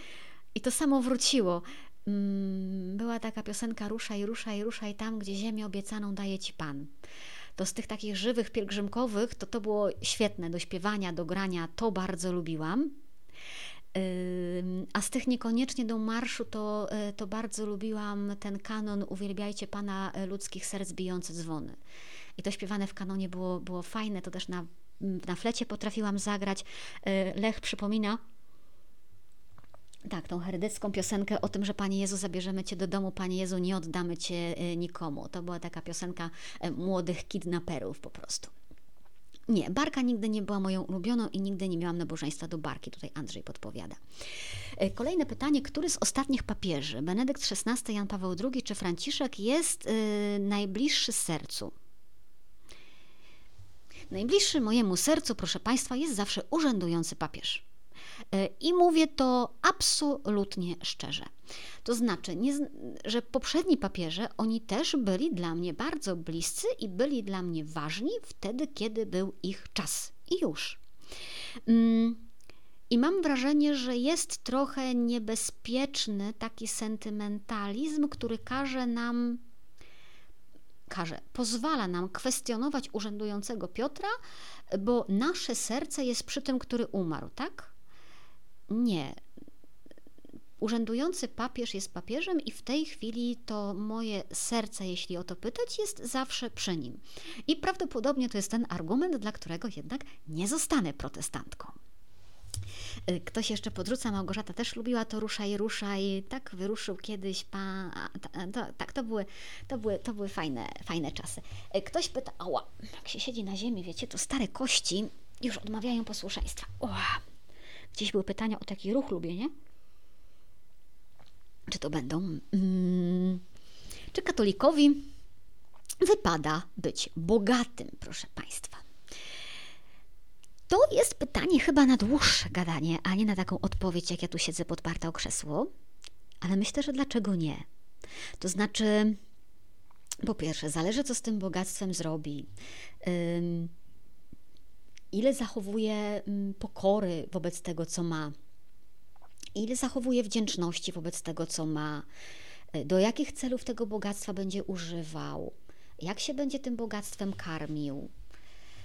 i to samo wróciło. Mm, była taka piosenka Ruszaj, ruszaj, ruszaj tam, gdzie ziemię obiecaną daje Ci Pan. To z tych takich żywych, pielgrzymkowych, to to było świetne do śpiewania, do grania, to bardzo lubiłam. A z tych niekoniecznie do marszu, to, y, to bardzo lubiłam ten kanon Uwielbiajcie Pana y, ludzkich serc bijące dzwony. I to śpiewane w kanonie było, było fajne, to też na, na flecie potrafiłam zagrać. Y, Lech przypomina, tak, tą heredycką piosenkę o tym, że Panie Jezu, zabierzemy Cię do domu, Panie Jezu, nie oddamy Cię y, nikomu. To była taka piosenka e, młodych kidnaperów po prostu. Nie, barka nigdy nie była moją ulubioną i nigdy nie miałam nabożeństwa do barki. Tutaj Andrzej podpowiada. E, kolejne pytanie. Który z ostatnich papieży, Benedykt XVI, Jan Paweł II czy Franciszek, jest yy, najbliższy sercu? Najbliższy mojemu sercu, proszę Państwa, jest zawsze urzędujący papież. E, I mówię to absolutnie szczerze. To znaczy, nie, że poprzedni papieże, oni też byli dla mnie bardzo bliscy i byli dla mnie ważni wtedy, kiedy był ich czas. I już. Mm, I mam wrażenie, że jest trochę niebezpieczny taki sentymentalizm, który każe nam każe, pozwala nam kwestionować urzędującego Piotra, bo nasze serce jest przy tym, który umarł, tak? Nie. Urzędujący papież jest papieżem i w tej chwili to moje serce, jeśli o to pytać, jest zawsze przy nim. I prawdopodobnie to jest ten argument, dla którego jednak nie zostanę protestantką. Y, ktoś jeszcze podrzuca, Małgorzata też lubiła to ruszaj, ruszaj, tak wyruszył kiedyś pan, tak, to były, to były, to były fajne, fajne czasy. Y, ktoś pyta, ała, jak się siedzi na ziemi, wiecie, to stare kości już odmawiają posłuszeństwa. Ua, Gdzieś były pytania o taki ruch lubię, nie? Czy to będą? Hmm, czy katolikowi wypada być bogatym, proszę Państwa? To jest pytanie chyba na dłuższe gadanie, a nie na taką odpowiedź, jak ja tu siedzę podparta o krzesło. Ale myślę, że dlaczego nie? To znaczy, po pierwsze, zależy, co z tym bogactwem zrobi ile zachowuje mm, pokory wobec tego, co ma, ile zachowuje wdzięczności wobec tego, co ma, e, do jakich celów tego bogactwa będzie używał, jak się będzie tym bogactwem karmił.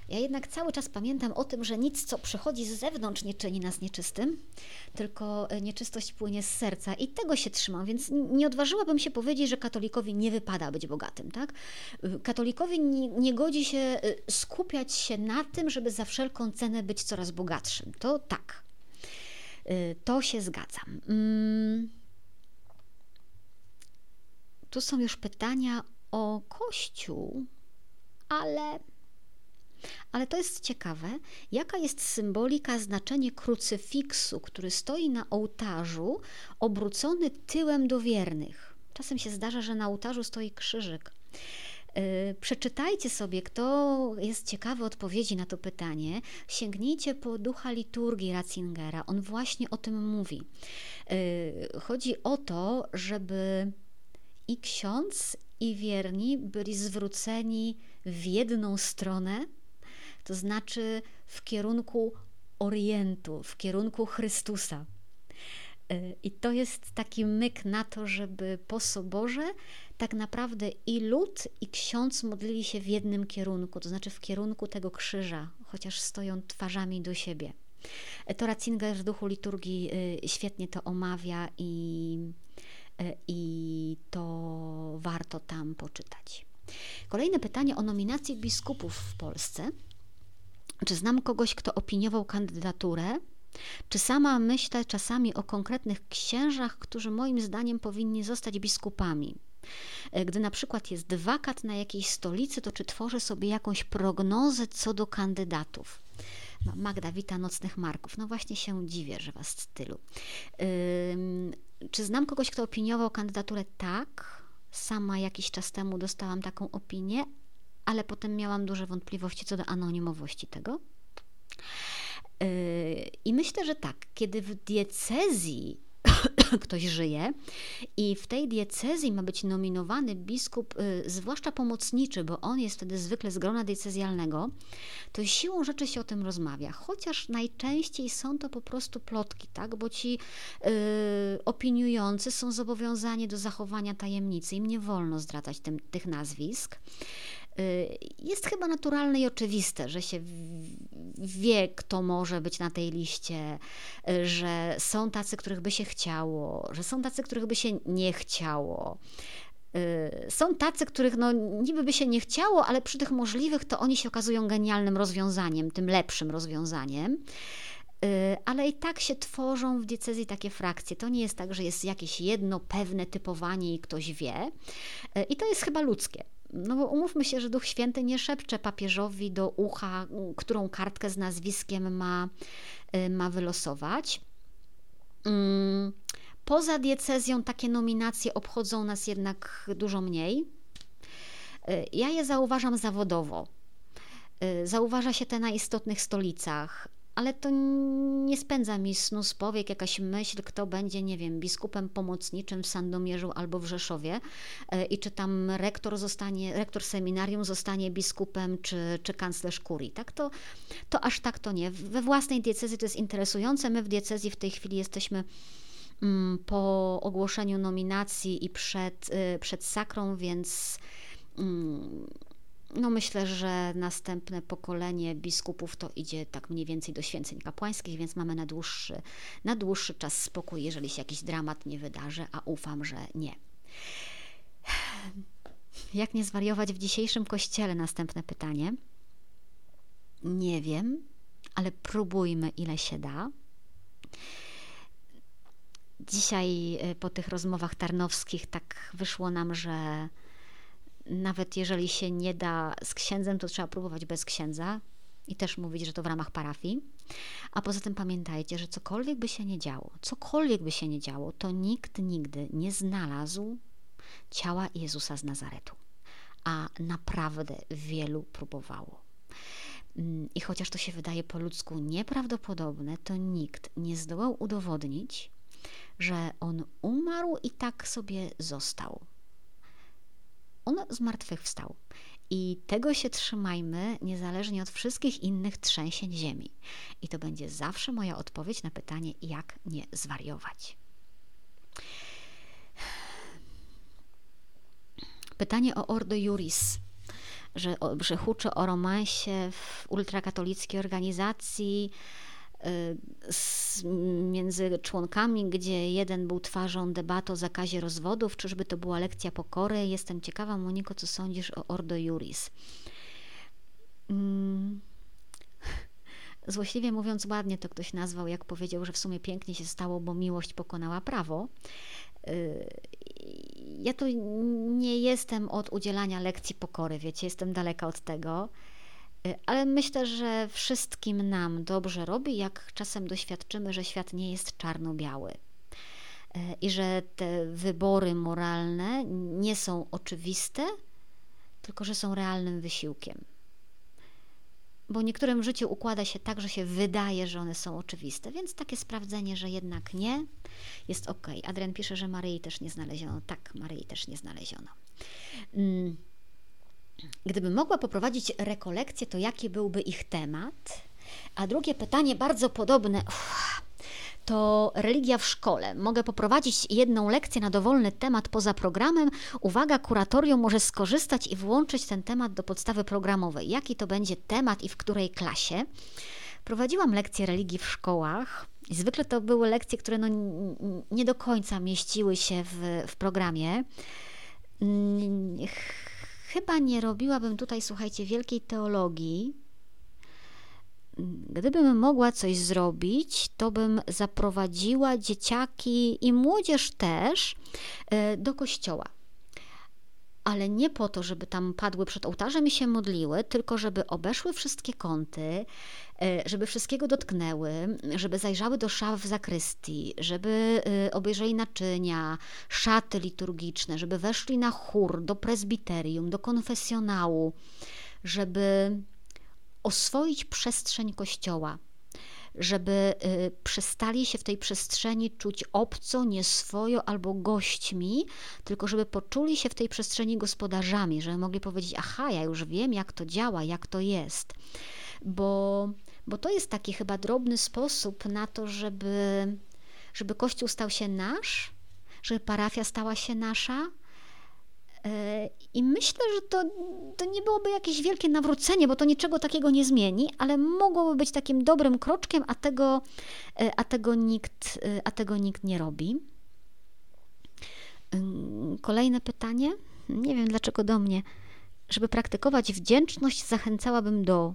Ja jednak cały czas pamiętam o tym, że nic, co przychodzi z zewnątrz, nie czyni nas nieczystym, tylko e, nieczystość płynie z serca i tego się trzymam, więc nie odważyłabym się powiedzieć, że katolikowi nie wypada być bogatym. Tak? Y, katolikowi nie, nie godzi się y, skupiać się na tym, żeby za wszelką cenę być coraz bogatszym. To tak. To się zgadzam. Mm. Tu są już pytania o Kościół, ale ale to jest ciekawe, jaka jest symbolika, znaczenie krucyfiksu, który stoi na ołtarzu, obrócony tyłem do wiernych. Czasem się zdarza, że na ołtarzu stoi krzyżyk. Yy, przeczytajcie sobie, kto jest ciekawy odpowiedzi na to pytanie. Sięgnijcie po ducha liturgii Ratzingera. On właśnie o tym mówi. Yy, chodzi o to, żeby i ksiądz, i wierni byli zwróceni w jedną stronę, to znaczy w kierunku Orientu, w kierunku Chrystusa. Y, I to jest taki myk na to, żeby po soborze tak naprawdę i lud, i ksiądz modlili się w jednym kierunku, to znaczy w kierunku tego krzyża, chociaż stoją twarzami do siebie. Y, to Ratzinger w duchu liturgii y, świetnie to omawia i, i to warto tam poczytać. Kolejne pytanie o nominację biskupów w Polsce. Czy znam kogoś, kto opiniował kandydaturę? Czy sama myślę czasami o konkretnych księżach, którzy moim zdaniem powinni zostać biskupami? E, gdy na przykład jest wakat na jakiejś stolicy, to czy tworzę sobie jakąś prognozę co do kandydatów? Magda wita nocnych marków. No właśnie się dziwię, że was tylu. Czy znam kogoś, kto opiniował kandydaturę? Tak. Sama jakiś czas temu dostałam taką opinię, ale potem miałam duże wątpliwości co do anonimowości tego. Yy, I myślę, że tak, kiedy w diecezji *coughs* ktoś żyje i w tej diecezji ma być nominowany biskup, y, zwłaszcza pomocniczy, bo on jest wtedy zwykle z grona diecezjalnego, to siłą rzeczy się o tym rozmawia. Chociaż najczęściej są to po prostu plotki, tak? bo ci y, opiniujący są zobowiązani do zachowania tajemnicy, im nie wolno zdradzać tym, tych nazwisk. Y, jest chyba naturalne i oczywiste, że się wie, kto może być na tej liście, y, że są tacy, których by się chciało, że są tacy, których by się nie chciało. Y, są tacy, których no, niby by się nie chciało, ale przy tych możliwych to oni się okazują genialnym rozwiązaniem, tym lepszym rozwiązaniem ale i tak się tworzą w diecezji takie frakcje. To nie jest tak, że jest jakieś jedno pewne typowanie i ktoś wie. I to jest chyba ludzkie. No bo umówmy się, że Duch Święty nie szepcze papieżowi do ucha, którą kartkę z nazwiskiem ma, y, ma wylosować. Mm, poza diecezją takie nominacje obchodzą nas jednak dużo mniej. Y, ja je zauważam zawodowo. Y, zauważa się te na istotnych stolicach, ale to nie spędza mi snu z powiek jakaś myśl, kto będzie, nie wiem, biskupem pomocniczym w Sandomierzu albo w Rzeszowie e, i czy tam rektor zostanie, rektor seminarium zostanie biskupem, czy, czy kanclerz kurii, tak? To, to aż tak to nie. We własnej diecezji to jest interesujące. My w diecezji w tej chwili jesteśmy mm, po ogłoszeniu nominacji i przed, y, przed sakrą, więc mm, no myślę, że następne pokolenie biskupów to idzie tak mniej więcej do święceń kapłańskich, więc mamy na dłuższy, na dłuższy czas spokój, jeżeli się jakiś dramat nie wydarzy, a ufam, że nie. Jak nie zwariować w dzisiejszym kościele? Następne pytanie. Nie wiem, ale próbujmy ile się da. Dzisiaj y, po tych rozmowach tarnowskich tak wyszło nam, że nawet jeżeli się nie da z księdzem, to trzeba próbować bez księdza i też mówić, że to w ramach parafii. A poza tym pamiętajcie, że cokolwiek by się nie działo, cokolwiek by się nie działo, to nikt nigdy nie znalazł ciała Jezusa z Nazaretu. A naprawdę wielu próbowało. Mm, I chociaż to się wydaje po ludzku nieprawdopodobne, to nikt nie zdołał udowodnić, że on umarł i tak sobie został on zmartwychwstał. I tego się trzymajmy, niezależnie od wszystkich innych trzęsień ziemi. I to będzie zawsze moja odpowiedź na pytanie, jak nie zwariować. Pytanie o Ordo Juris, że, że huczy o romansie w ultrakatolickiej organizacji, z, między członkami, gdzie jeden był twarzą debaty o zakazie rozwodów, czyżby to była lekcja pokory. Jestem ciekawa, Moniko, co sądzisz o Ordo Juris. Mm. *laughs* złośliwie mówiąc ładnie to ktoś nazwał, jak powiedział, że w sumie pięknie się stało, bo miłość pokonała prawo. Y, ja tu nie jestem od udzielania lekcji pokory, wiecie, jestem daleka od tego, y, ale myślę, że wszystkim nam dobrze robi, jak czasem doświadczymy, że świat nie jest czarno-biały y, i że te wybory moralne nie są oczywiste, tylko że są realnym wysiłkiem bo niektórym życiu układa się tak, że się wydaje, że one są oczywiste, więc takie sprawdzenie, że jednak nie, jest ok. Adrian pisze, że Maryi też nie znaleziono. Tak, Maryi też nie znaleziono. Mm. Gdybym mogła poprowadzić rekolekcję, to jaki byłby ich temat? A drugie pytanie, bardzo podobne. Uff to religia w szkole. Mogę poprowadzić jedną lekcję na dowolny temat poza programem. Uwaga, kuratorium może skorzystać i włączyć ten temat do podstawy programowej. Jaki to będzie temat i w której klasie? Prowadziłam lekcje religii w szkołach. Zwykle to były lekcje, które no nie do końca mieściły się w, w programie. Chyba nie robiłabym tutaj, słuchajcie, wielkiej teologii, gdybym mogła coś zrobić, to bym zaprowadziła dzieciaki i młodzież też e, do kościoła. Ale nie po to, żeby tam padły przed ołtarzem i się modliły, tylko żeby obeszły wszystkie kąty, żeby wszystkiego dotknęły, żeby zajrzały do szaf w zakrystii, żeby e, obejrzeli naczynia, szaty liturgiczne, żeby weszli na chór, do prezbiterium, do konfesjonału, żeby oswoić przestrzeń kościoła, żeby y, przestali się w tej przestrzeni czuć obco, nieswojo albo gośćmi, tylko żeby poczuli się w tej przestrzeni gospodarzami, żeby mogli powiedzieć: Aha, ja już wiem, jak to działa, jak to jest. Bo, bo to jest taki chyba drobny sposób na to, żeby, żeby Kościół stał się nasz, żeby parafia stała się nasza E, I myślę, że to, to nie byłoby jakieś wielkie nawrócenie, bo to niczego takiego nie zmieni, ale mogłoby być takim dobrym kroczkiem, a tego, e, a tego, nikt, e, a tego nikt nie robi. Kolejne pytanie. Nie wiem dlaczego do mnie. Żeby praktykować wdzięczność, zachęcałabym do.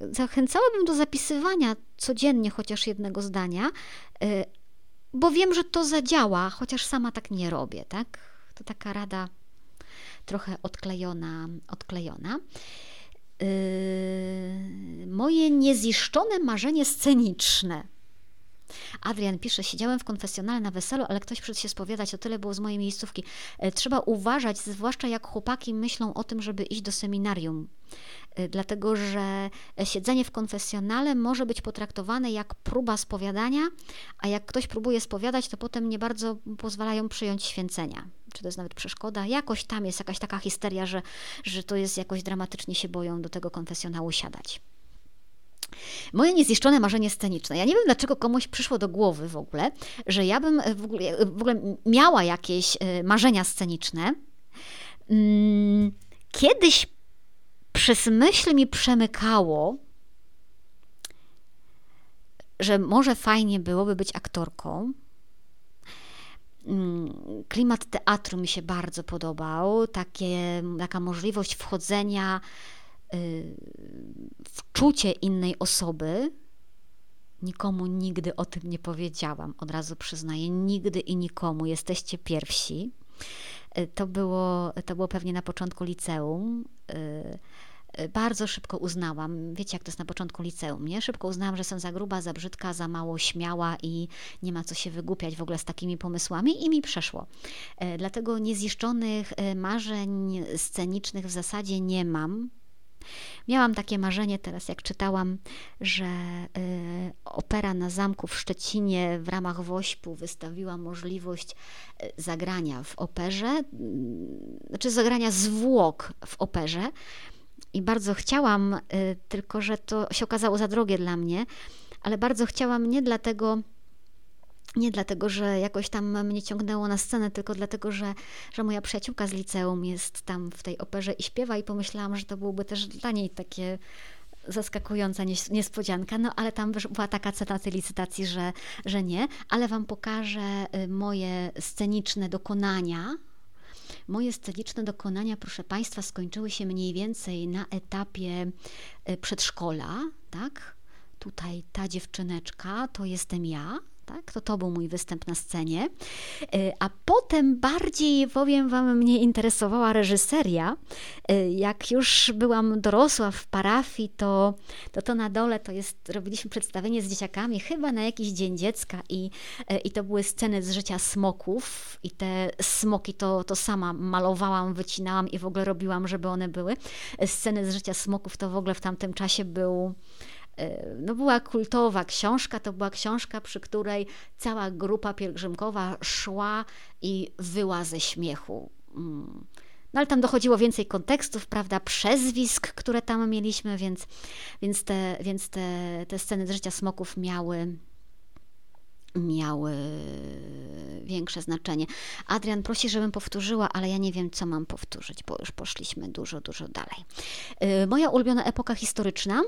Zachęcałabym do zapisywania codziennie chociaż jednego zdania, bo wiem, że to zadziała, chociaż sama tak nie robię, tak? To taka rada trochę odklejona, odklejona. Yy, moje nieziszczone marzenie sceniczne. Adrian pisze, siedziałem w konfesjonale na weselu, ale ktoś przyszedł się spowiadać, to tyle było z mojej miejscówki. E, trzeba uważać, zwłaszcza jak chłopaki myślą o tym, żeby iść do seminarium. E, dlatego, że siedzenie w konfesjonale może być potraktowane jak próba spowiadania, a jak ktoś próbuje spowiadać, to potem nie bardzo pozwalają przyjąć święcenia. Czy to jest nawet przeszkoda? Jakoś tam jest jakaś taka histeria, że, że to jest jakoś dramatycznie się boją do tego konfesjonału siadać. Moje niezniszczone marzenie sceniczne. Ja nie wiem, dlaczego komuś przyszło do głowy w ogóle, że ja bym w ogóle, w ogóle miała jakieś e, marzenia sceniczne. Mm, kiedyś przez myśl mi przemykało, że może fajnie byłoby być aktorką. Mm, klimat teatru mi się bardzo podobał, takie, taka możliwość wchodzenia Y, wczucie innej osoby. Nikomu nigdy o tym nie powiedziałam, od razu przyznaję, nigdy i nikomu, jesteście pierwsi. Y, to było, to było pewnie na początku liceum. Y, bardzo szybko uznałam, wiecie jak to jest na początku liceum, nie? Szybko uznałam, że jestem za gruba, za brzydka, za mało śmiała i nie ma co się wygłupiać w ogóle z takimi pomysłami i mi przeszło. Dlatego niezniszczonych marzeń scenicznych w zasadzie nie mam. Miałam takie marzenie teraz, jak czytałam, że y, opera na zamku w Szczecinie w ramach Wośpu wystawiła możliwość y, zagrania w operze, y, znaczy zagrania zwłok w operze. I bardzo chciałam, y, tylko że to się okazało za drogie dla mnie, ale bardzo chciałam nie dlatego, nie dlatego, że jakoś tam mnie ciągnęło na scenę, tylko dlatego, że, że moja przyjaciółka z liceum jest tam w tej operze i śpiewa i pomyślałam, że to byłoby też dla niej takie zaskakująca niespodzianka, no ale tam była taka cena tej licytacji, że, że nie, ale Wam pokażę y, moje sceniczne dokonania, Moje sceniczne dokonania, proszę Państwa, skończyły się mniej więcej na etapie e, przedszkola, tak? Tutaj ta dziewczyneczka to jestem ja, tak? To to był mój występ na scenie. E, a potem bardziej, powiem Wam, mnie interesowała reżyseria. E, jak już byłam dorosła w parafii, to to, to na dole to jest, robiliśmy przedstawienie z dzieciakami, chyba na jakiś Dzień Dziecka i, e, i to były sceny z życia smoków i te smoki to, to sama malowałam, wycinałam i w ogóle robiłam, żeby one były. Sceny z życia smoków to w ogóle w tamtym czasie był no była kultowa książka, to była książka, przy której cała grupa pielgrzymkowa szła i wyła ze śmiechu. Mm. No ale tam dochodziło więcej kontekstów, prawda, przezwisk, które tam mieliśmy, więc, więc, te, więc te, te sceny z życia smoków miały miały większe znaczenie. Adrian prosi, żebym powtórzyła, ale ja nie wiem, co mam powtórzyć, bo już poszliśmy dużo, dużo dalej. Y, moja ulubiona epoka historyczna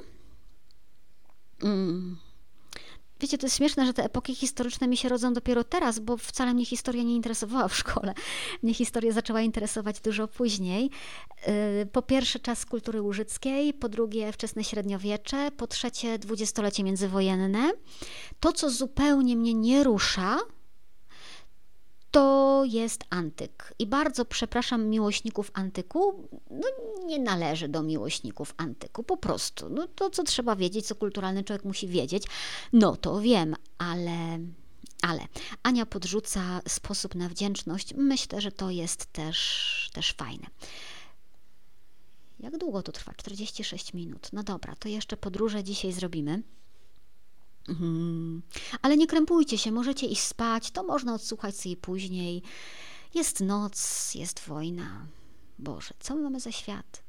Mm. Wiecie, to jest śmieszne, że te epoki historyczne mi się rodzą dopiero teraz, bo wcale mnie historia nie interesowała w szkole. Mnie historia zaczęła interesować dużo później. Y, po pierwsze czas kultury łużyckiej, po drugie wczesne średniowiecze, po trzecie dwudziestolecie międzywojenne. To, co zupełnie mnie nie rusza, to jest antyk. I bardzo przepraszam miłośników antyku, no nie należy do miłośników antyku, po prostu. No to, co trzeba wiedzieć, co kulturalny człowiek musi wiedzieć, no to wiem, ale... Ale Ania podrzuca sposób na wdzięczność. Myślę, że to jest też, też fajne. Jak długo to trwa? 46 minut. No dobra, to jeszcze podróże dzisiaj zrobimy. Mhm. Ale nie krępujcie się, możecie iść spać, to można odsłuchać sobie później. Jest noc, jest wojna. Boże, co my mamy za świat?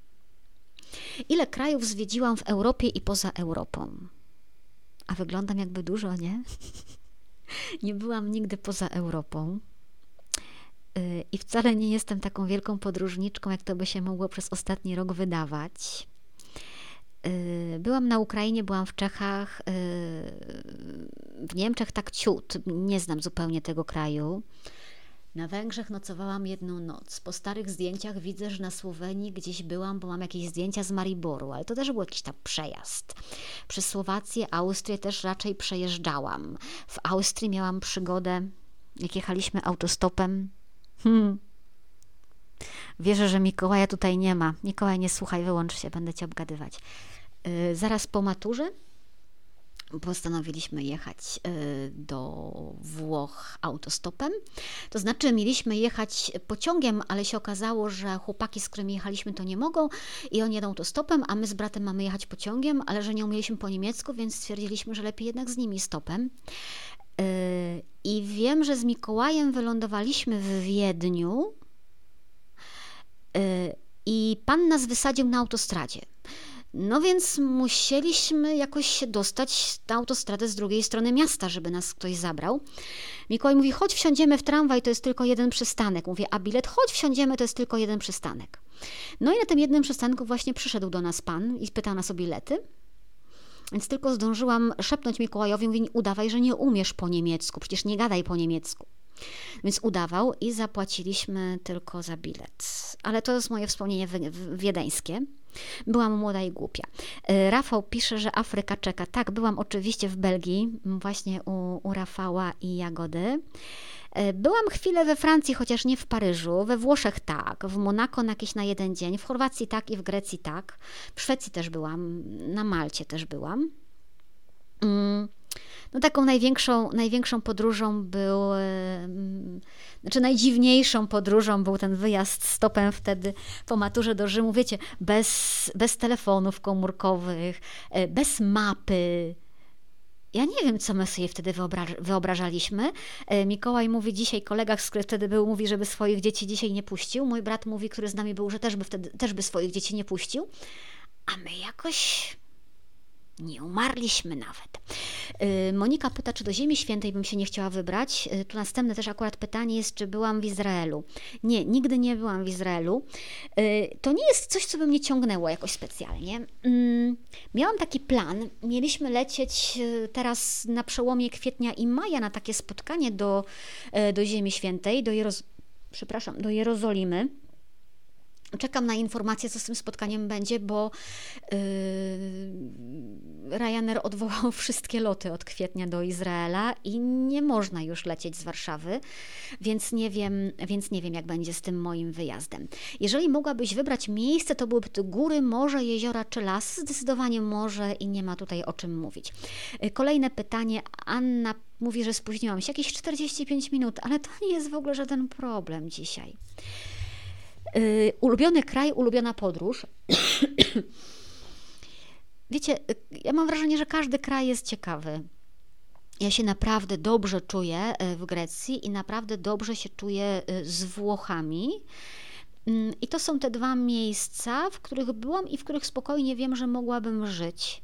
Ile krajów zwiedziłam w Europie i poza Europą? A wyglądam jakby dużo, nie? *laughs* nie byłam nigdy poza Europą. Y, I wcale nie jestem taką wielką podróżniczką, jak to by się mogło przez ostatni rok wydawać. Y, byłam na Ukrainie, byłam w Czechach, y, w Niemczech tak ciut, nie znam zupełnie tego kraju. Na Węgrzech nocowałam jedną noc. Po starych zdjęciach widzę, że na Słowenii gdzieś byłam, bo mam jakieś zdjęcia z Mariboru, ale to też był jakiś tam przejazd. Przez Słowację, Austrię też raczej przejeżdżałam. W Austrii miałam przygodę, jak jechaliśmy autostopem. Hmm. Wierzę, że Mikołaja tutaj nie ma. Mikołaj, nie słuchaj, wyłącz się, będę cię obgadywać. Y, zaraz po maturze postanowiliśmy jechać y, do Włoch autostopem. To znaczy, mieliśmy jechać pociągiem, ale się okazało, że chłopaki, z którymi jechaliśmy, to nie mogą i oni jedą autostopem, a my z bratem mamy jechać pociągiem, ale że nie umieliśmy po niemiecku, więc stwierdziliśmy, że lepiej jednak z nimi stopem. Y, I wiem, że z Mikołajem wylądowaliśmy w Wiedniu i pan nas wysadził na autostradzie. No więc musieliśmy jakoś się dostać na autostradę z drugiej strony miasta, żeby nas ktoś zabrał. Mikołaj mówi, chodź wsiądziemy w tramwaj, to jest tylko jeden przystanek. Mówię, a bilet, chodź wsiądziemy, to jest tylko jeden przystanek. No i na tym jednym przystanku właśnie przyszedł do nas pan i spytał nas o bilety. Więc tylko zdążyłam szepnąć Mikołajowi, mówi, udawaj, że nie umiesz po niemiecku, przecież nie gadaj po niemiecku. Więc udawał i zapłaciliśmy tylko za bilet. Ale to jest moje wspomnienie wiedeńskie. Byłam młoda i głupia. E, Rafał pisze, że Afryka czeka. Tak, byłam oczywiście w Belgii, właśnie u, u Rafała i Jagody. E, byłam chwilę we Francji, chociaż nie w Paryżu, we Włoszech tak, w Monako na jakieś na jeden dzień, w Chorwacji tak i w Grecji tak. W Szwecji też byłam, na Malcie też byłam. Mm. No taką największą, największą podróżą był, znaczy najdziwniejszą podróżą był ten wyjazd stopem wtedy po maturze do Rzymu, wiecie, bez, bez telefonów komórkowych, e, bez mapy. Ja nie wiem, co my sobie wtedy wyobrażaliśmy. E, Mikołaj mówi dzisiaj, kolega, który wtedy był, mówi, żeby swoich dzieci dzisiaj nie puścił. Mój brat mówi, który z nami był, że też by wtedy też by swoich dzieci nie puścił. A my jakoś nie umarliśmy nawet. Y, Monika pyta, czy do Ziemi Świętej bym się nie chciała wybrać. Y, tu następne też akurat pytanie jest, czy byłam w Izraelu. Nie, nigdy nie byłam w Izraelu. Y, to nie jest coś, co by mnie ciągnęło jakoś specjalnie. Mm, miałam taki plan. Mieliśmy lecieć teraz na przełomie kwietnia i maja na takie spotkanie do, do Ziemi Świętej, do Jerozolimy przepraszam, do Jerozolimy. Czekam na informację, co z tym spotkaniem będzie, bo yy, Ryanair odwołał *laughs* wszystkie loty od kwietnia do Izraela i nie można już lecieć z Warszawy, więc nie wiem, więc nie wiem jak będzie z tym moim wyjazdem. Jeżeli mogłabyś wybrać miejsce, to byłyby to góry, morze, jeziora czy las? Zdecydowanie morze i nie ma tutaj o czym mówić. Yy, kolejne pytanie. Anna mówi, że spóźniłam się jakieś 45 minut, ale to nie jest w ogóle żaden problem dzisiaj. Yy, ulubiony kraj, ulubiona podróż. *clears throat* Wiecie, ja mam wrażenie, że każdy kraj jest ciekawy. Ja się naprawdę dobrze czuję y, w Grecji i naprawdę dobrze się czuję y, z Włochami. Mm, I to są te dwa miejsca, w których byłam i w których spokojnie wiem, że mogłabym żyć.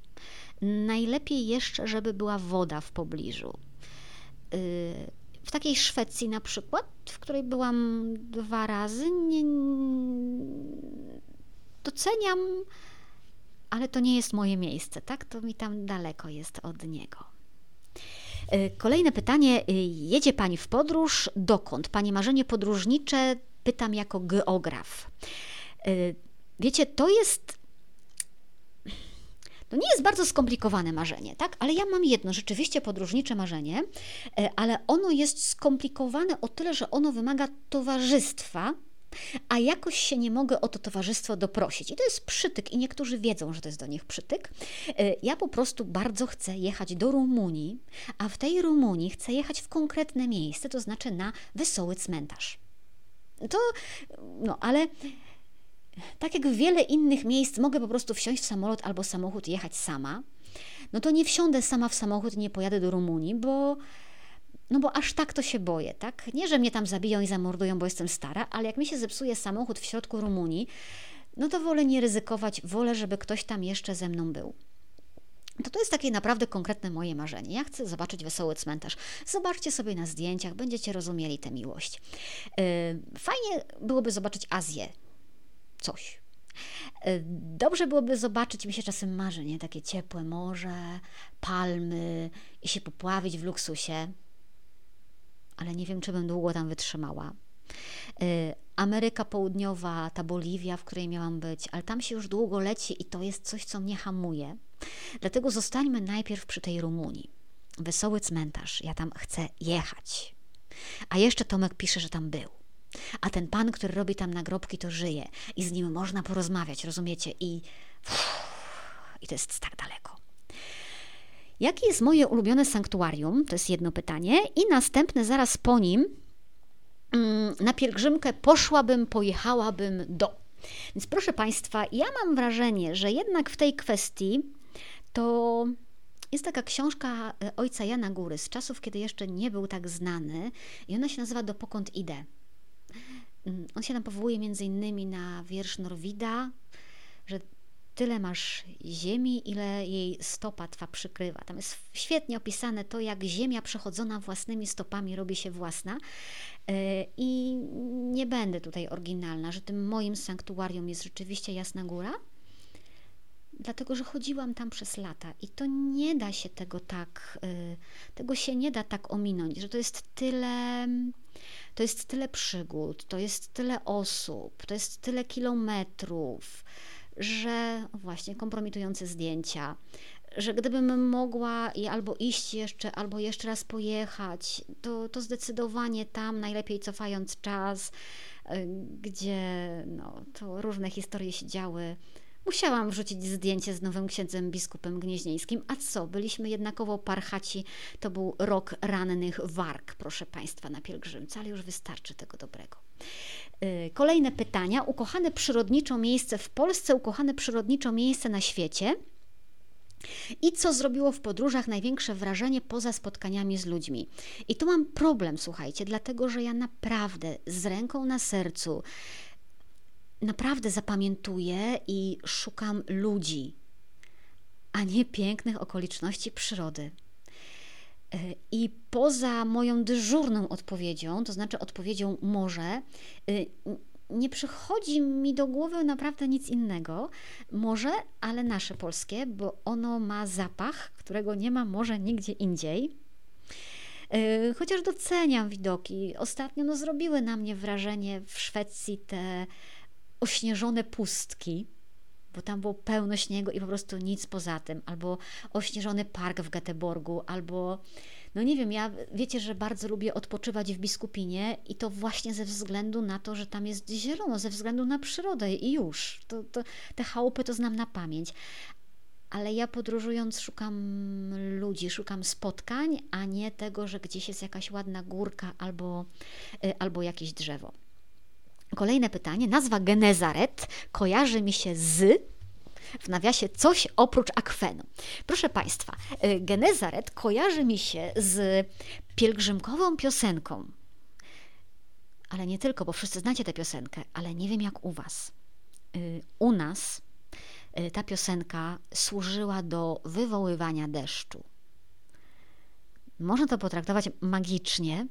Najlepiej jeszcze, żeby była woda w pobliżu. Y, w takiej Szwecji na przykład, w której byłam dwa razy, nie, doceniam, ale to nie jest moje miejsce, tak? To mi tam daleko jest od niego. E, kolejne pytanie. E, jedzie Pani w podróż? Dokąd? Pani marzenie podróżnicze? Pytam jako geograf. E, wiecie, to jest to nie jest bardzo skomplikowane marzenie, tak? Ale ja mam jedno rzeczywiście podróżnicze marzenie, e, ale ono jest skomplikowane o tyle, że ono wymaga towarzystwa, a jakoś się nie mogę o to towarzystwo doprosić. I to jest przytyk, i niektórzy wiedzą, że to jest do nich przytyk. E, ja po prostu bardzo chcę jechać do Rumunii, a w tej Rumunii chcę jechać w konkretne miejsce, to znaczy na wesoły cmentarz. To, no, ale tak jak w wiele innych miejsc mogę po prostu wsiąść w samolot albo samochód i jechać sama, no to nie wsiądę sama w samochód i nie pojadę do Rumunii, bo no bo aż tak to się boję, tak? Nie, że mnie tam zabiją i zamordują, bo jestem stara, ale jak mi się zepsuje samochód w środku Rumunii, no to wolę nie ryzykować, wolę, żeby ktoś tam jeszcze ze mną był. To to jest takie naprawdę konkretne moje marzenie. Ja chcę zobaczyć wesoły cmentarz. Zobaczcie sobie na zdjęciach, będziecie rozumieli tę miłość. Yy, fajnie byłoby zobaczyć Azję, coś. E, dobrze byłoby zobaczyć, mi się czasem marzy, nie? Takie ciepłe morze, palmy i się popławić w luksusie. Ale nie wiem, czy bym długo tam wytrzymała. E, Ameryka Południowa, ta Boliwia, w której miałam być, ale tam się już długo leci i to jest coś, co mnie hamuje. Dlatego zostańmy najpierw przy tej Rumunii. Wesoły cmentarz, ja tam chcę jechać. A jeszcze Tomek pisze, że tam był. A ten pan, który robi tam nagrobki, to żyje i z nim można porozmawiać, rozumiecie? I, i to jest tak daleko. Jakie jest moje ulubione sanktuarium? To jest jedno pytanie. I następne zaraz po nim mm, na pielgrzymkę poszłabym, pojechałabym do. Więc proszę Państwa, ja mam wrażenie, że jednak w tej kwestii to jest taka książka e, ojca Jana Góry z czasów, kiedy jeszcze nie był tak znany i ona się nazywa Dopokąd idę. Mm, on się tam powołuje między innymi na wiersz Norwida, że tyle masz ziemi, ile jej stopa twa przykrywa. Tam jest świetnie opisane to, jak ziemia przechodzona własnymi stopami robi się własna. E, I nie będę tutaj oryginalna, że tym moim sanktuarium jest rzeczywiście Jasna Góra, dlatego że chodziłam tam przez lata i to nie da się tego tak, e, tego się nie da tak ominąć, że to jest tyle to jest tyle przygód, to jest tyle osób, to jest tyle kilometrów, że właśnie kompromitujące zdjęcia, że gdybym mogła i albo iść jeszcze, albo jeszcze raz pojechać, to, to zdecydowanie tam, najlepiej cofając czas, y, gdzie no, to różne historie się działy Musiałam wrzucić zdjęcie z nowym księdzem biskupem gnieźnieńskim. A co? Byliśmy jednakowo parchaci. To był rok rannych warg, proszę Państwa, na pielgrzymce, ale już wystarczy tego dobrego. Y, kolejne pytania. Ukochane przyrodniczo miejsce w Polsce, ukochane przyrodniczo miejsce na świecie. I co zrobiło w podróżach największe wrażenie poza spotkaniami z ludźmi? I tu mam problem, słuchajcie, dlatego że ja naprawdę z ręką na sercu naprawdę zapamiętuję i szukam ludzi, a nie pięknych okoliczności przyrody. E, I poza moją dyżurną odpowiedzią, to znaczy odpowiedzią może, e, nie przychodzi mi do głowy naprawdę nic innego. Może, ale nasze polskie, bo ono ma zapach, którego nie ma może nigdzie indziej. Yy, chociaż doceniam widoki. Ostatnio no, zrobiły na mnie wrażenie w Szwecji te ośnieżone pustki, bo tam było pełno śniegu i po prostu nic poza tym, albo ośnieżony park w Göteborgu, albo no nie wiem, ja wiecie, że bardzo lubię odpoczywać w Biskupinie i to właśnie ze względu na to, że tam jest zielono, ze względu na przyrodę i już. To, to, te chałupy to znam na pamięć. Ale ja podróżując szukam ludzi, szukam spotkań, a nie tego, że gdzieś jest jakaś ładna górka albo, y, albo jakieś drzewo. Kolejne pytanie. Nazwa Genezaret kojarzy mi się z w nawiasie coś oprócz akwenu. Proszę Państwa, y, Genezaret kojarzy mi się z pielgrzymkową piosenką. Ale nie tylko, bo wszyscy znacie tę piosenkę, ale nie wiem jak u Was. Y, u nas y, ta piosenka służyła do wywoływania deszczu. Można to potraktować magicznie,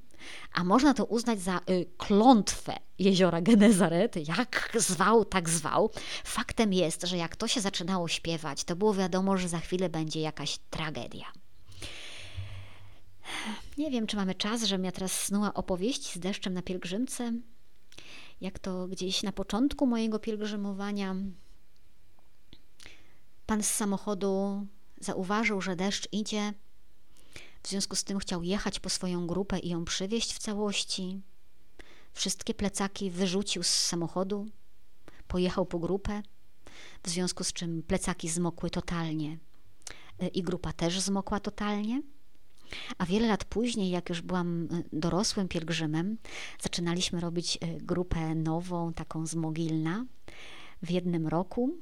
a można to uznać za y, klątwę jeziora Genezaret. Jak zwał, tak zwał. Faktem jest, że jak to się zaczynało śpiewać, to było wiadomo, że za chwilę będzie jakaś tragedia. Nie wiem, czy mamy czas, żebym ja teraz snuła opowieść z deszczem na pielgrzymce. Jak to gdzieś na początku mojego pielgrzymowania pan z samochodu zauważył, że deszcz idzie, w związku z tym chciał jechać po swoją grupę i ją przywieźć w całości. Wszystkie plecaki wyrzucił z samochodu, pojechał po grupę, w związku z czym plecaki zmokły totalnie e, i grupa też zmokła totalnie. A wiele lat później, jak już byłam e, dorosłym pielgrzymem, zaczynaliśmy robić e, grupę nową, taką z Mogilna. W jednym roku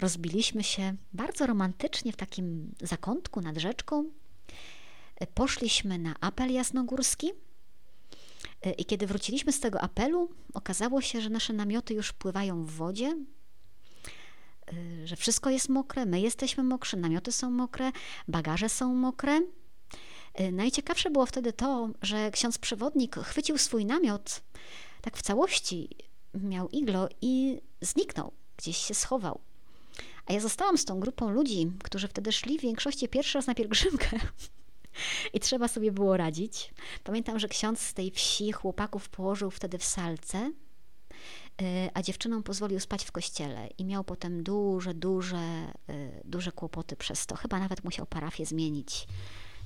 rozbiliśmy się bardzo romantycznie w takim zakątku nad rzeczką poszliśmy na apel jasnogórski e, i kiedy wróciliśmy z tego apelu, okazało się, że nasze namioty już pływają w wodzie, e, że wszystko jest mokre, my jesteśmy mokrzy, namioty są mokre, bagaże są mokre. E, najciekawsze było wtedy to, że ksiądz przewodnik chwycił swój namiot tak w całości, miał iglo i zniknął, gdzieś się schował. A ja zostałam z tą grupą ludzi, którzy wtedy szli w większości pierwszy raz na pielgrzymkę. *laughs* I trzeba sobie było radzić. Pamiętam, że ksiądz z tej wsi chłopaków położył wtedy w salce, y, a dziewczynom pozwolił spać w kościele i miał potem duże, duże, y, duże kłopoty przez to. Chyba nawet musiał parafię zmienić.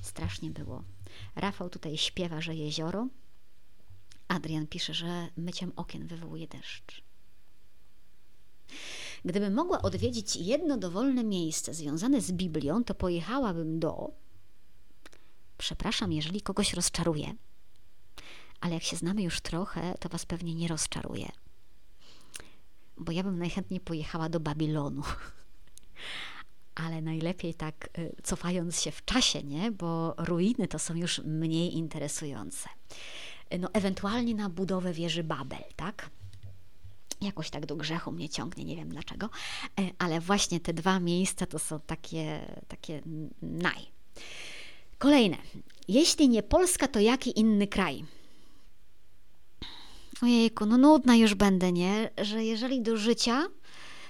Strasznie było. Rafał tutaj śpiewa, że jezioro. Adrian pisze, że myciem okien wywołuje deszcz. Gdybym mogła odwiedzić jedno dowolne miejsce związane z Biblią, to pojechałabym do Przepraszam, jeżeli kogoś rozczaruję, ale jak się znamy już trochę, to Was pewnie nie rozczaruje. Bo ja bym najchętniej pojechała do Babilonu. *laughs* Ale najlepiej tak y, cofając się w czasie, nie? Bo ruiny to są już mniej interesujące. No, ewentualnie na budowę wieży Babel, tak? Jakoś tak do grzechu mnie ciągnie, nie wiem dlaczego, e, ale właśnie te dwa miejsca to są takie, takie naj. Kolejne. Jeśli nie Polska, to jaki inny kraj? Ojejku, no nudna już będę, nie? Że jeżeli do życia,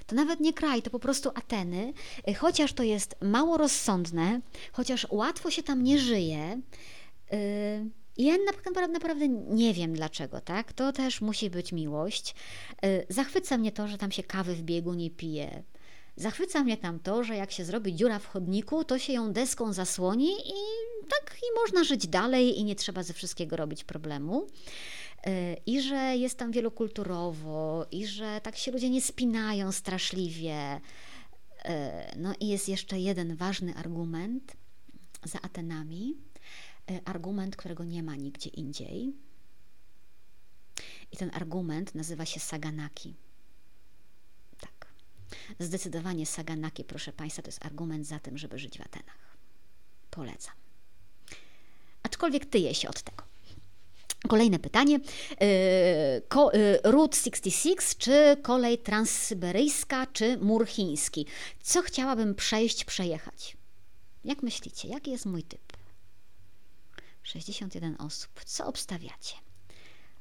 to nawet nie kraj, to po prostu Ateny, chociaż to jest mało rozsądne, chociaż łatwo się tam nie żyje. Yy, ja naprawdę, naprawdę nie wiem dlaczego, tak? To też musi być miłość. Yy, zachwyca mnie to, że tam się kawy w biegu nie pije. Zachwyca mnie tam to, że jak się zrobi dziura w chodniku, to się ją deską zasłoni i tak i można żyć dalej i nie trzeba ze wszystkiego robić problemu. E, I że jest tam wielokulturowo, i że tak się ludzie nie spinają straszliwie. E, no i jest jeszcze jeden ważny argument za Atenami. E, argument, którego nie ma nigdzie indziej. I ten argument nazywa się Saganaki. Zdecydowanie Saganaki, proszę Państwa, to jest argument za tym, żeby żyć w Atenach. Polecam. Aczkolwiek tyję się od tego. Kolejne pytanie. Yy, yy, Route 66, czy kolej transsyberyjska, czy mur chiński? Co chciałabym przejść, przejechać? Jak myślicie, jaki jest mój typ? 61 osób. Co obstawiacie?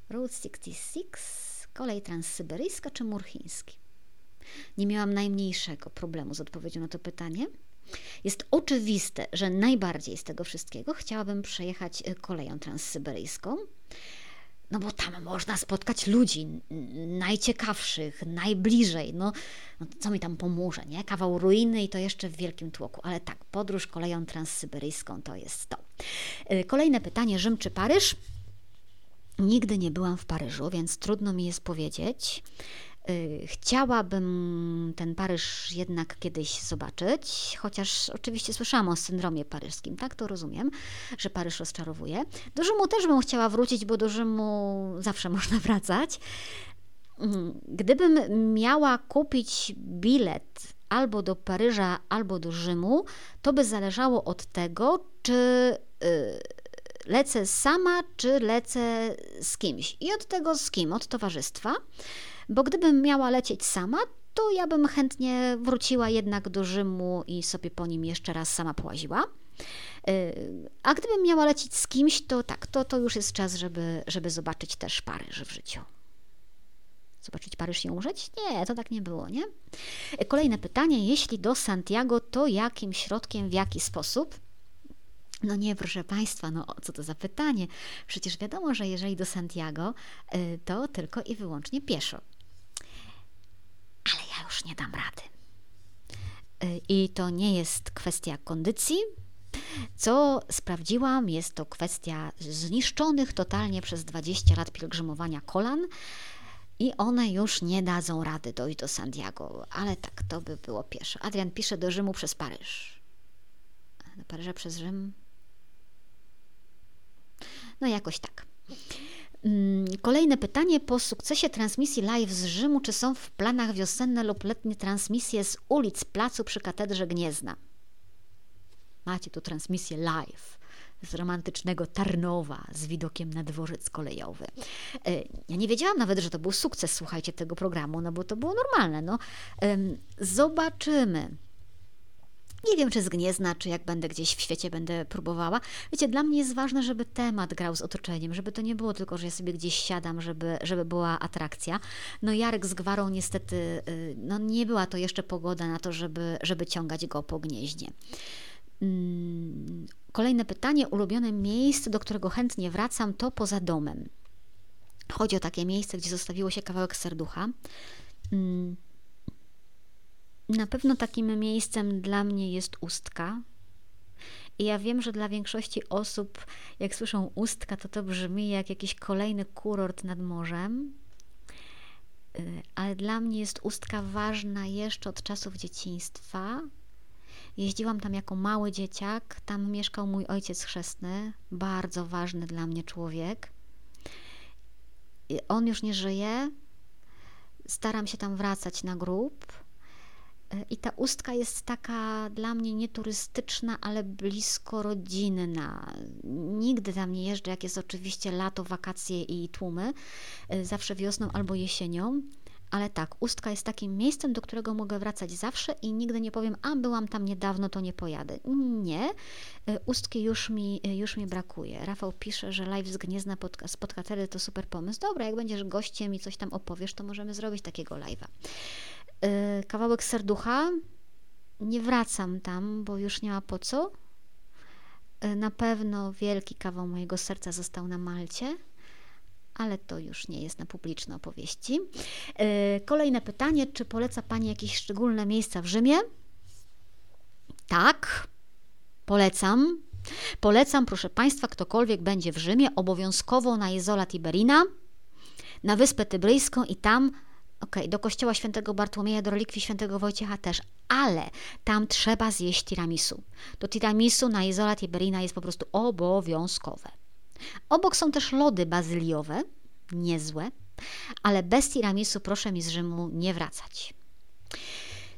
Route 66, kolej transsyberyjska, czy mur chiński? Nie miałam najmniejszego problemu z odpowiedzią na to pytanie. Jest oczywiste, że najbardziej z tego wszystkiego chciałabym przejechać y, koleją transsyberyjską, no bo tam można spotkać ludzi najciekawszych, najbliżej. No, no co mi tam pomoże, nie? Kawał ruiny i to jeszcze w wielkim tłoku. Ale tak, podróż koleją transsyberyjską to jest to. Y, kolejne pytanie: Rzym czy Paryż? Nigdy nie byłam w Paryżu, więc trudno mi jest powiedzieć. Y, chciałabym ten Paryż jednak kiedyś zobaczyć, chociaż oczywiście słyszałam o syndromie paryskim, tak to rozumiem, że Paryż rozczarowuje. Do Rzymu też bym chciała wrócić, bo do Rzymu zawsze *laughs* można wracać. Mm, gdybym miała kupić bilet albo do Paryża, albo do Rzymu, to by zależało od tego, czy y, lecę sama, czy lecę z kimś. I od tego z kim, od towarzystwa bo gdybym miała lecieć sama, to ja bym chętnie wróciła jednak do Rzymu i sobie po nim jeszcze raz sama połaziła. Y, a gdybym miała lecieć z kimś, to tak, to, to już jest czas, żeby, żeby zobaczyć też Paryż w życiu. Zobaczyć Paryż i umrzeć? Nie, to tak nie było, nie? Y, kolejne pytanie. Jeśli do Santiago, to jakim środkiem, w jaki sposób? No nie, proszę Państwa, no co to za pytanie? Przecież wiadomo, że jeżeli do Santiago, y, to tylko i wyłącznie pieszo ale ja już nie dam rady. Y, I to nie jest kwestia kondycji. Co sprawdziłam, jest to kwestia zniszczonych totalnie przez 20 lat pielgrzymowania kolan i one już nie dadzą rady dojść do Santiago, ale tak, to by było pieszo. Adrian pisze do Rzymu przez Paryż. Do Paryża przez Rzym? No jakoś tak. Mm, kolejne pytanie po sukcesie transmisji live z Rzymu, czy są w planach wiosenne lub letnie transmisje z ulic placu przy katedrze Gniezna? Macie tu transmisję live z romantycznego Tarnowa z widokiem na dworzec kolejowy. E, ja nie wiedziałam nawet, że to był sukces, słuchajcie, tego programu, no bo to było normalne. No. Zobaczymy. Nie wiem, czy z Gniezna, czy jak będę gdzieś w świecie będę próbowała. Wiecie, dla mnie jest ważne, żeby temat grał z otoczeniem, żeby to nie było tylko, że ja sobie gdzieś siadam, żeby, żeby była atrakcja. No Jarek z Gwarą niestety, y, no nie była to jeszcze pogoda na to, żeby, żeby ciągać go po gnieździe. Mm, kolejne pytanie. Ulubione miejsce, do którego chętnie wracam, to poza domem. Chodzi o takie miejsce, gdzie zostawiło się kawałek serducha. Na pewno takim miejscem dla mnie jest ustka. I ja wiem, że dla większości osób, jak słyszą ustka, to to brzmi jak jakiś kolejny kurort nad morzem. Y, ale dla mnie jest ustka ważna jeszcze od czasów dzieciństwa. Jeździłam tam jako mały dzieciak, tam mieszkał mój ojciec chrzestny, bardzo ważny dla mnie człowiek. On już nie żyje. Staram się tam wracać na grób I ta ustka jest taka dla mnie nieturystyczna, ale blisko rodzinna. Nigdy tam nie jeżdżę, jak jest oczywiście lato, wakacje i tłumy, e, zawsze wiosną albo jesienią. Ale tak, ustka jest takim miejscem, do którego mogę wracać zawsze i nigdy nie powiem, a byłam tam niedawno, to nie pojadę. Nie, e, ustki już mi, już mi brakuje. Rafał pisze, że live z Gniezna pod, spod katedry to super pomysł. Dobra, jak będziesz gościem i coś tam opowiesz, to możemy zrobić takiego live'a. Y, kawałek serducha. Nie wracam tam, bo już nie ma po co. Y, na pewno wielki kawał mojego serca został na Malcie, ale to już nie jest na publiczne opowieści. Y, kolejne pytanie: czy poleca Pani jakieś szczególne miejsca w Rzymie? Tak, polecam. Polecam, proszę Państwa, ktokolwiek będzie w Rzymie, obowiązkowo na Izola Tiberina, na Wyspę Tybryjską i tam Okej, okay, do kościoła świętego Bartłomieja, do relikwii świętego Wojciecha też, ale tam trzeba zjeść tiramisu. To tiramisu na Izola Tiberina jest po prostu obowiązkowe. Obok są też lody bazyliowe, niezłe, ale bez tiramisu proszę mi z Rzymu nie wracać.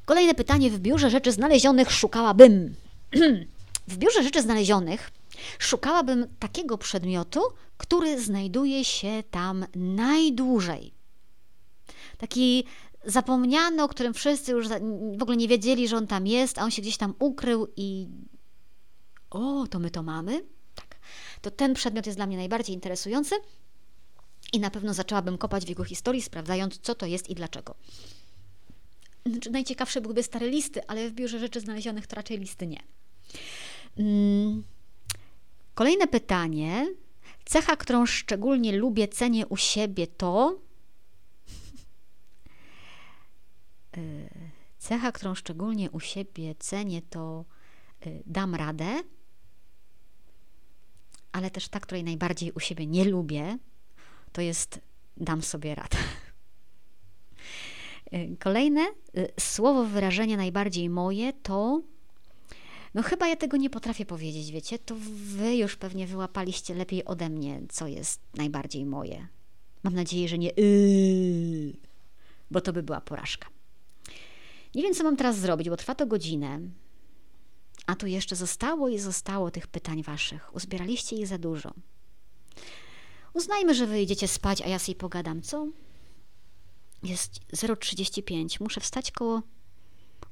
Kolejne pytanie. W biurze rzeczy znalezionych szukałabym. *clears throat* w biurze rzeczy znalezionych szukałabym takiego przedmiotu, który znajduje się tam najdłużej taki zapomniany, o którym wszyscy już w ogóle nie wiedzieli, że on tam jest, a on się gdzieś tam ukrył i o, to my to mamy? Tak. To ten przedmiot jest dla mnie najbardziej interesujący i na pewno zaczęłabym kopać w jego historii, sprawdzając, co to jest i dlaczego. Znaczy, najciekawsze byłyby stare listy, ale w biurze rzeczy znalezionych to raczej listy nie. Mm. Kolejne pytanie. Cecha, którą szczególnie lubię, cenię u siebie to. Y, cecha, którą szczególnie u siebie cenię, to y, dam radę, ale też ta, której najbardziej u siebie nie lubię, to jest dam sobie radę. Y, kolejne słowo wyrażenia najbardziej moje to no chyba ja tego nie potrafię powiedzieć, wiecie? To wy już pewnie wyłapaliście lepiej ode mnie, co jest najbardziej moje. Mam nadzieję, że nie yy, bo to by była porażka. Nie wiem, co mam teraz zrobić, bo trwa to godzinę. A tu jeszcze zostało i zostało tych pytań waszych. Uzbieraliście ich za dużo. Uznajmy, że wy idziecie spać, a ja sobie pogadam, co? Jest 0.35. Muszę wstać koło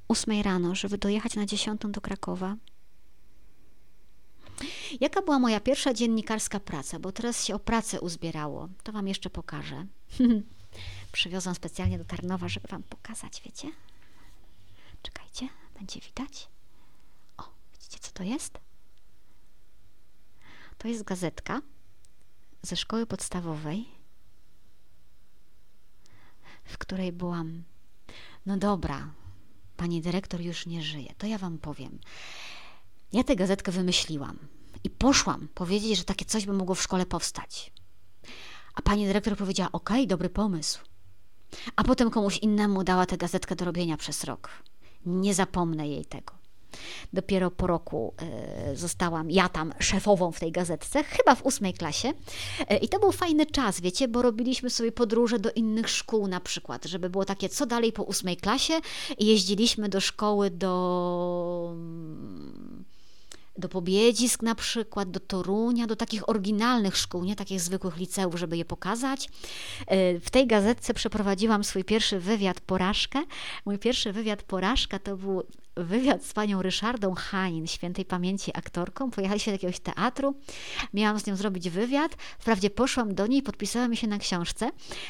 8 rano, żeby dojechać na 10 do Krakowa. Jaka była moja pierwsza dziennikarska praca? Bo teraz się o pracę uzbierało. To Wam jeszcze pokażę. *laughs* Przywiozłam specjalnie do Tarnowa, żeby Wam pokazać, wiecie? Czekajcie, będzie widać. O, widzicie co to jest? To jest gazetka ze szkoły podstawowej, w której byłam. No dobra, pani dyrektor już nie żyje. To ja wam powiem. Ja tę gazetkę wymyśliłam i poszłam powiedzieć, że takie coś by mogło w szkole powstać. A pani dyrektor powiedziała: OK, dobry pomysł. A potem komuś innemu dała tę gazetkę do robienia przez rok. Nie zapomnę jej tego. Dopiero po roku y, zostałam ja tam szefową w tej gazetce, chyba w ósmej klasie. Y, I to był fajny czas, wiecie, bo robiliśmy sobie podróże do innych szkół na przykład, żeby było takie, co dalej po ósmej klasie. I jeździliśmy do szkoły do do Pobiedzisk na przykład, do Torunia, do takich oryginalnych szkół, nie takich zwykłych liceów, żeby je pokazać. E, w tej gazetce przeprowadziłam swój pierwszy wywiad porażkę. Mój pierwszy wywiad porażka to był wywiad z panią Ryszardą Hanin, świętej pamięci aktorką. Pojechaliśmy do jakiegoś teatru, miałam z nią zrobić wywiad. Wprawdzie poszłam do niej, podpisałam się na książce,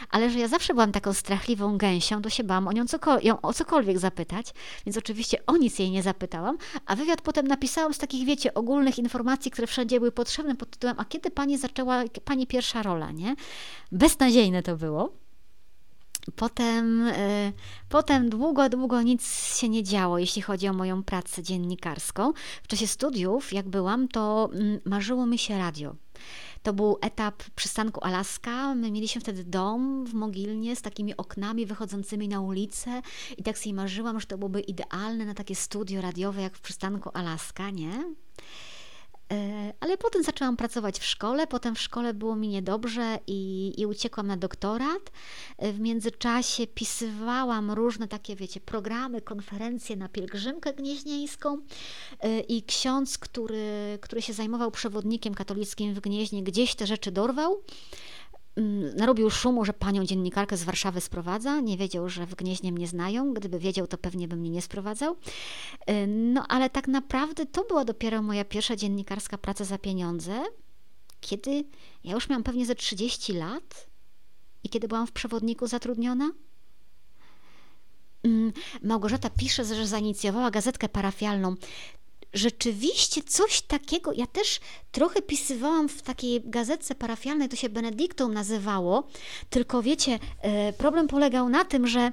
ale że ja zawsze byłam taką strachliwą gęsią, to się bałam o nią cokol- ją o cokolwiek zapytać, więc oczywiście o nic jej nie zapytałam, a wywiad potem napisałam z takich, wiecie, ogólnych informacji, które wszędzie były potrzebne pod tytułem, a kiedy pani zaczęła, pani pierwsza rola, nie? Beznadziejne to było. Potem, y, potem długo, długo nic się nie działo, jeśli chodzi o moją pracę dziennikarską. W czasie studiów, jak byłam, to mm, marzyło mi się radio. To był etap przystanku Alaska. My mieliśmy wtedy dom w Mogilnie z takimi oknami wychodzącymi na ulicę i tak sobie marzyłam, że to byłoby idealne na takie studio radiowe jak w przystanku Alaska, nie? E, ale potem zaczęłam pracować w szkole, potem w szkole było mi niedobrze i, i uciekłam na doktorat. E, w międzyczasie pisywałam różne takie, wiecie, programy, konferencje na pielgrzymkę gnieźnieńską e, i ksiądz, który, który się zajmował przewodnikiem katolickim w Gnieźnie, gdzieś te rzeczy dorwał narobił szumu, że panią dziennikarkę z Warszawy sprowadza. Nie wiedział, że w Gnieźnie mnie znają. Gdyby wiedział, to pewnie by mnie nie sprowadzał. Y, no ale tak naprawdę to była dopiero moja pierwsza dziennikarska praca za pieniądze, kiedy ja już miałam pewnie ze 30 lat i kiedy byłam w przewodniku zatrudniona. Mm, Małgorzata pisze, że zainicjowała gazetkę parafialną rzeczywiście coś takiego, ja też trochę pisywałam w takiej gazetce parafialnej, to się Benediktum nazywało, tylko wiecie, e, problem polegał na tym, że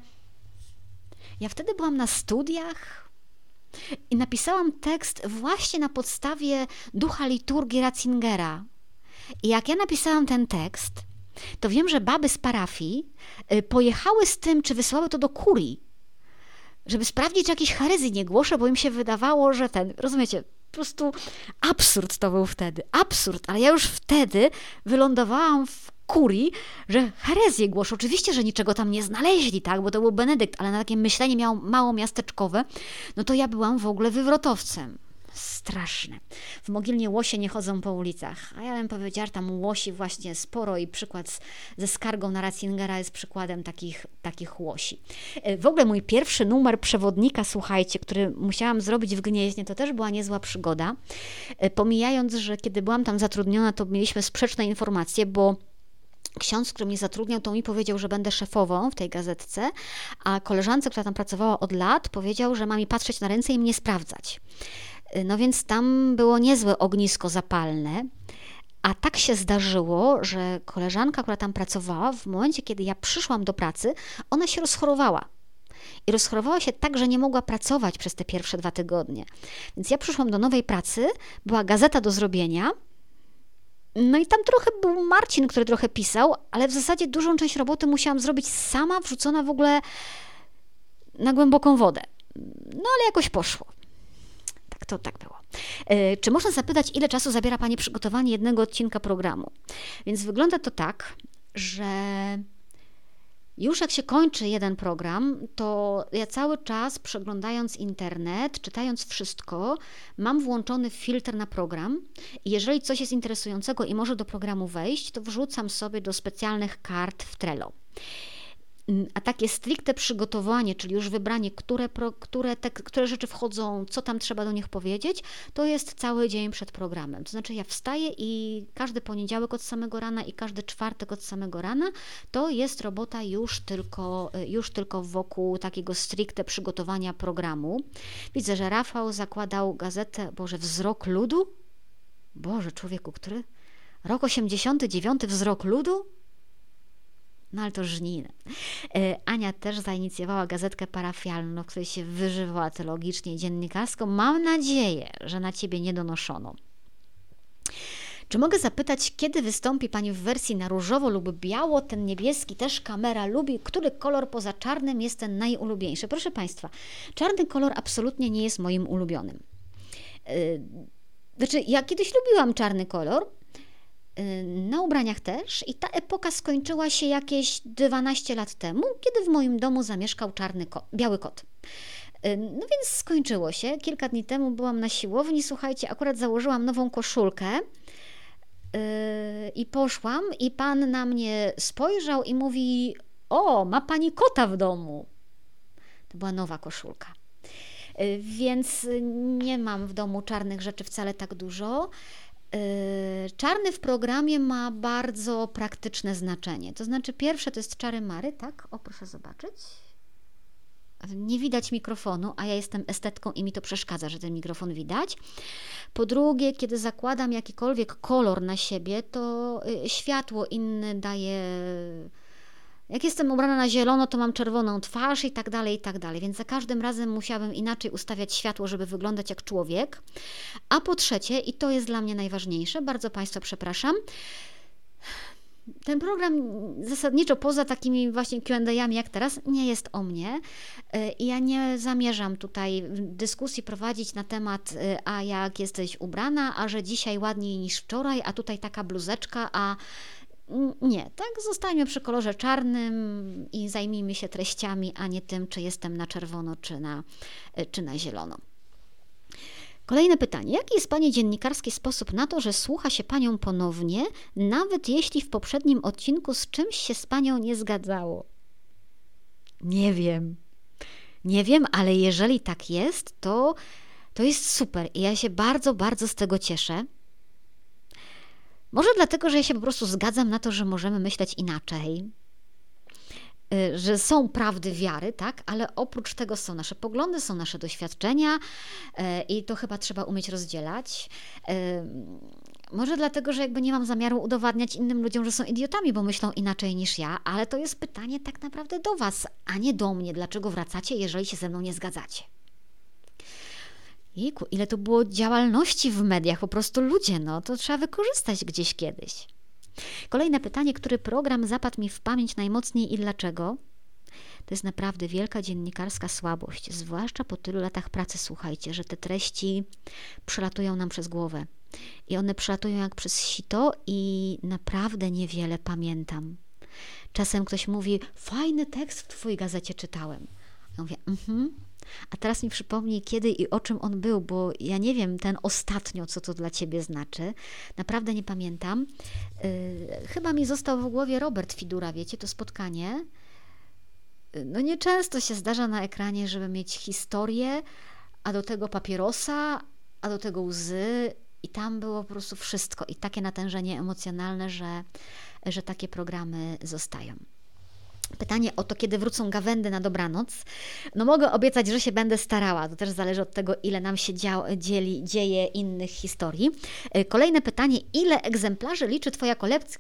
ja wtedy byłam na studiach i napisałam tekst właśnie na podstawie ducha liturgii Ratzingera. I jak ja napisałam ten tekst, to wiem, że baby z parafii e, pojechały z tym, czy wysłały to do kurii żeby sprawdzić, czy jakiś heryzji nie głoszę, bo im się wydawało, że ten, rozumiecie, po prostu absurd to był wtedy, absurd, ale ja już wtedy wylądowałam w kurii, że herezję głoszę. Oczywiście, że niczego tam nie znaleźli, tak, bo to był Benedykt, ale na takie myślenie miał mało miasteczkowe, no to ja byłam w ogóle wywrotowcem straszne. W Mogilnie łosie nie chodzą po ulicach, a ja bym powiedziała, tam łosi właśnie sporo i przykład ze skargą na Ratzingera jest przykładem takich, takich łosi. E, w ogóle mój pierwszy numer przewodnika, słuchajcie, który musiałam zrobić w Gnieźnie, to też była niezła przygoda. E, pomijając, że kiedy byłam tam zatrudniona, to mieliśmy sprzeczne informacje, bo ksiądz, który mnie zatrudniał, to mi powiedział, że będę szefową w tej gazetce, a koleżance, która tam pracowała od lat, powiedział, że ma mi patrzeć na ręce i mnie sprawdzać. No więc tam było niezłe ognisko zapalne. A tak się zdarzyło, że koleżanka, która tam pracowała, w momencie, kiedy ja przyszłam do pracy, ona się rozchorowała. I rozchorowała się tak, że nie mogła pracować przez te pierwsze dwa tygodnie. Więc ja przyszłam do nowej pracy, była gazeta do zrobienia. No i tam trochę był Marcin, który trochę pisał, ale w zasadzie dużą część roboty musiałam zrobić sama, wrzucona w ogóle na głęboką wodę. No ale jakoś poszło. To tak było. E, czy można zapytać, ile czasu zabiera Pani przygotowanie jednego odcinka programu? Więc wygląda to tak, że już jak się kończy jeden program, to ja cały czas przeglądając internet, czytając wszystko, mam włączony filtr na program i jeżeli coś jest interesującego i może do programu wejść, to wrzucam sobie do specjalnych kart w Trello. A takie stricte przygotowanie, czyli już wybranie, które, które, te, które rzeczy wchodzą, co tam trzeba do nich powiedzieć, to jest cały dzień przed programem. To znaczy, ja wstaję i każdy poniedziałek od samego rana i każdy czwartek od samego rana to jest robota już tylko, już tylko wokół takiego stricte przygotowania programu. Widzę, że Rafał zakładał gazetę, Boże, Wzrok Ludu? Boże, człowieku, który? Rok 89, Wzrok Ludu? No ale to żnijne. E, Ania też zainicjowała gazetkę parafialną, w której się wyżywała teologicznie i dziennikarsko. Mam nadzieję, że na ciebie nie donoszono. Czy mogę zapytać, kiedy wystąpi Pani w wersji na różowo lub biało? Ten niebieski też kamera lubi. Który kolor poza czarnym jest ten najulubieńszy? Proszę Państwa, czarny kolor absolutnie nie jest moim ulubionym. E, znaczy, ja kiedyś lubiłam czarny kolor, na ubraniach też i ta epoka skończyła się jakieś 12 lat temu, kiedy w moim domu zamieszkał czarny ko biały kot. Y, no więc skończyło się. Kilka dni temu byłam na siłowni, słuchajcie, akurat założyłam nową koszulkę yy, i poszłam i pan na mnie spojrzał i mówi: "O, ma pani kota w domu". To była nowa koszulka. Yy, więc nie mam w domu czarnych rzeczy wcale tak dużo. Yy, czarny w programie ma bardzo praktyczne znaczenie. To znaczy, pierwsze to jest czary Mary, tak? O, proszę zobaczyć. Nie widać mikrofonu, a ja jestem estetką i mi to przeszkadza, że ten mikrofon widać. Po drugie, kiedy zakładam jakikolwiek kolor na siebie, to y, światło inne daje jak jestem ubrana na zielono, to mam czerwoną twarz i tak dalej, i tak dalej. Więc za każdym razem musiałabym inaczej ustawiać światło, żeby wyglądać jak człowiek. A po trzecie, i to jest dla mnie najważniejsze, bardzo Państwa przepraszam, ten program zasadniczo poza takimi właśnie Q&A'ami jak teraz nie jest o mnie y, ja nie zamierzam tutaj dyskusji prowadzić na temat y, a jak jesteś ubrana, a że dzisiaj ładniej niż wczoraj, a tutaj taka bluzeczka, a nie, tak, zostańmy przy kolorze czarnym i zajmijmy się treściami, a nie tym, czy jestem na czerwono, czy na, czy na zielono. Kolejne pytanie. Jaki jest Pani dziennikarski sposób na to, że słucha się Panią ponownie, nawet jeśli w poprzednim odcinku z czymś się z Panią nie zgadzało? Nie wiem. Nie wiem, ale jeżeli tak jest, to, to jest super i ja się bardzo, bardzo z tego cieszę. Może dlatego, że ja się po prostu zgadzam na to, że możemy myśleć inaczej, y, że są prawdy wiary, tak, ale oprócz tego są nasze poglądy, są nasze doświadczenia y, i to chyba trzeba umieć rozdzielać. Y, może dlatego, że jakby nie mam zamiaru udowadniać innym ludziom, że są idiotami, bo myślą inaczej niż ja, ale to jest pytanie tak naprawdę do Was, a nie do mnie. Dlaczego wracacie, jeżeli się ze mną nie zgadzacie? Jejku, ile to było działalności w mediach, po prostu ludzie, no to trzeba wykorzystać gdzieś kiedyś. Kolejne pytanie, który program zapadł mi w pamięć najmocniej i dlaczego? To jest naprawdę wielka dziennikarska słabość, zwłaszcza po tylu latach pracy, słuchajcie, że te treści przelatują nam przez głowę. I one przelatują jak przez sito i naprawdę niewiele pamiętam. Czasem ktoś mówi, fajny tekst w twojej gazecie czytałem. Ja mówię, mhm, a teraz mi przypomnij, kiedy i o czym on był, bo ja nie wiem ten ostatnio, co to dla ciebie znaczy. Naprawdę nie pamiętam. Yy, chyba mi został w głowie Robert Fidura, wiecie, to spotkanie. Yy, no nieczęsto się zdarza na ekranie, żeby mieć historię, a do tego papierosa, a do tego łzy i tam było po prostu wszystko i takie natężenie emocjonalne, że że takie programy zostają. Pytanie o to, kiedy wrócą gawędy na dobranoc. No mogę obiecać, że się będę starała. To też zależy od tego, ile nam się dzieli, dzieje innych historii. E, kolejne pytanie. Ile egzemplarzy liczy Twoja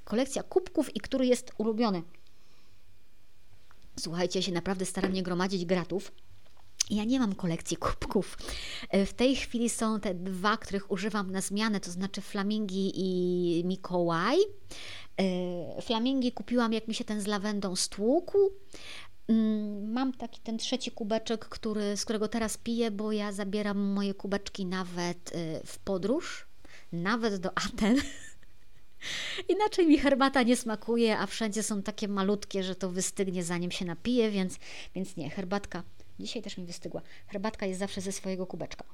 kolekcja, kubków i który jest ulubiony? Słuchajcie, ja się naprawdę staram nie gromadzić gratów. Ja nie mam kolekcji kubków. E, w tej chwili są te dwa, których używam na zmianę, to znaczy Flamingi i Mikołaj. E, flamingi kupiłam, jak mi się ten z lawendą stłukł. Mm, mam taki ten trzeci kubeczek, który, z którego teraz piję, bo ja zabieram moje kubeczki nawet e, w podróż, nawet do Aten. *laughs* Inaczej mi herbata nie smakuje, a wszędzie są takie malutkie, że to wystygnie zanim się napije, więc, więc nie, herbatka. Dzisiaj też mi wystygła. Herbatka jest zawsze ze swojego kubeczka.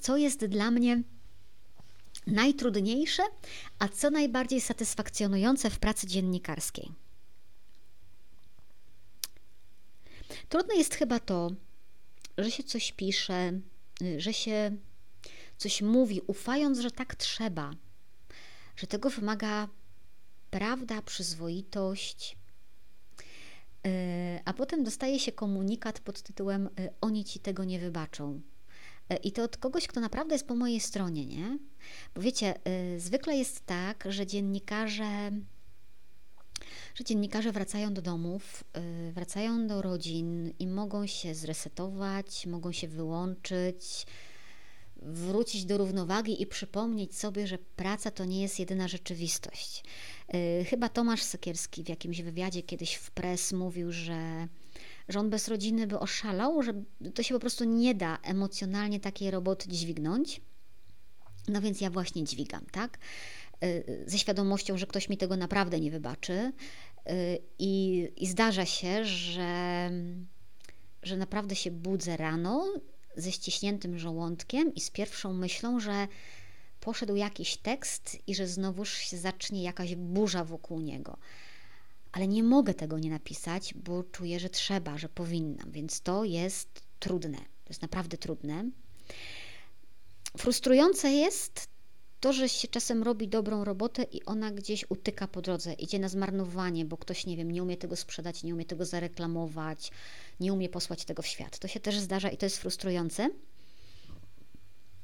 Co jest dla mnie najtrudniejsze, a co najbardziej satysfakcjonujące w pracy dziennikarskiej? Trudne jest chyba to, że się coś pisze, że się coś mówi, ufając, że tak trzeba, że tego wymaga prawda, przyzwoitość, e, a potem dostaje się komunikat pod tytułem e, Oni ci tego nie wybaczą. E, I to od kogoś, kto naprawdę jest po mojej stronie, nie? Bo wiecie, zwykle jest tak, że dziennikarze że dziennikarze wracają do domów, wracają do rodzin i mogą się zresetować, mogą się wyłączyć, wrócić do równowagi i przypomnieć sobie, że praca to nie jest jedyna rzeczywistość. Chyba Tomasz Sekierski w jakimś wywiadzie kiedyś w pres mówił, że, że on bez rodziny by oszalał, że to się po prostu nie da emocjonalnie takiej roboty dźwignąć. No więc ja właśnie dźwigam, tak? Y, ze świadomością, że ktoś mi tego naprawdę nie wybaczy. Y, I, i zdarza się, że, że naprawdę się budzę rano ze ściśniętym żołądkiem i z pierwszą myślą, że poszedł jakiś tekst i że znowuż się zacznie jakaś burza wokół niego. Ale nie mogę tego nie napisać, bo czuję, że trzeba, że powinnam, więc to jest trudne. To jest naprawdę trudne. Frustrujące jest to, że się czasem robi dobrą robotę i ona gdzieś utyka po drodze, idzie na zmarnowanie, bo ktoś, nie wiem, nie umie tego sprzedać, nie umie tego zareklamować, nie umie posłać tego w świat. To się też zdarza i to jest frustrujące.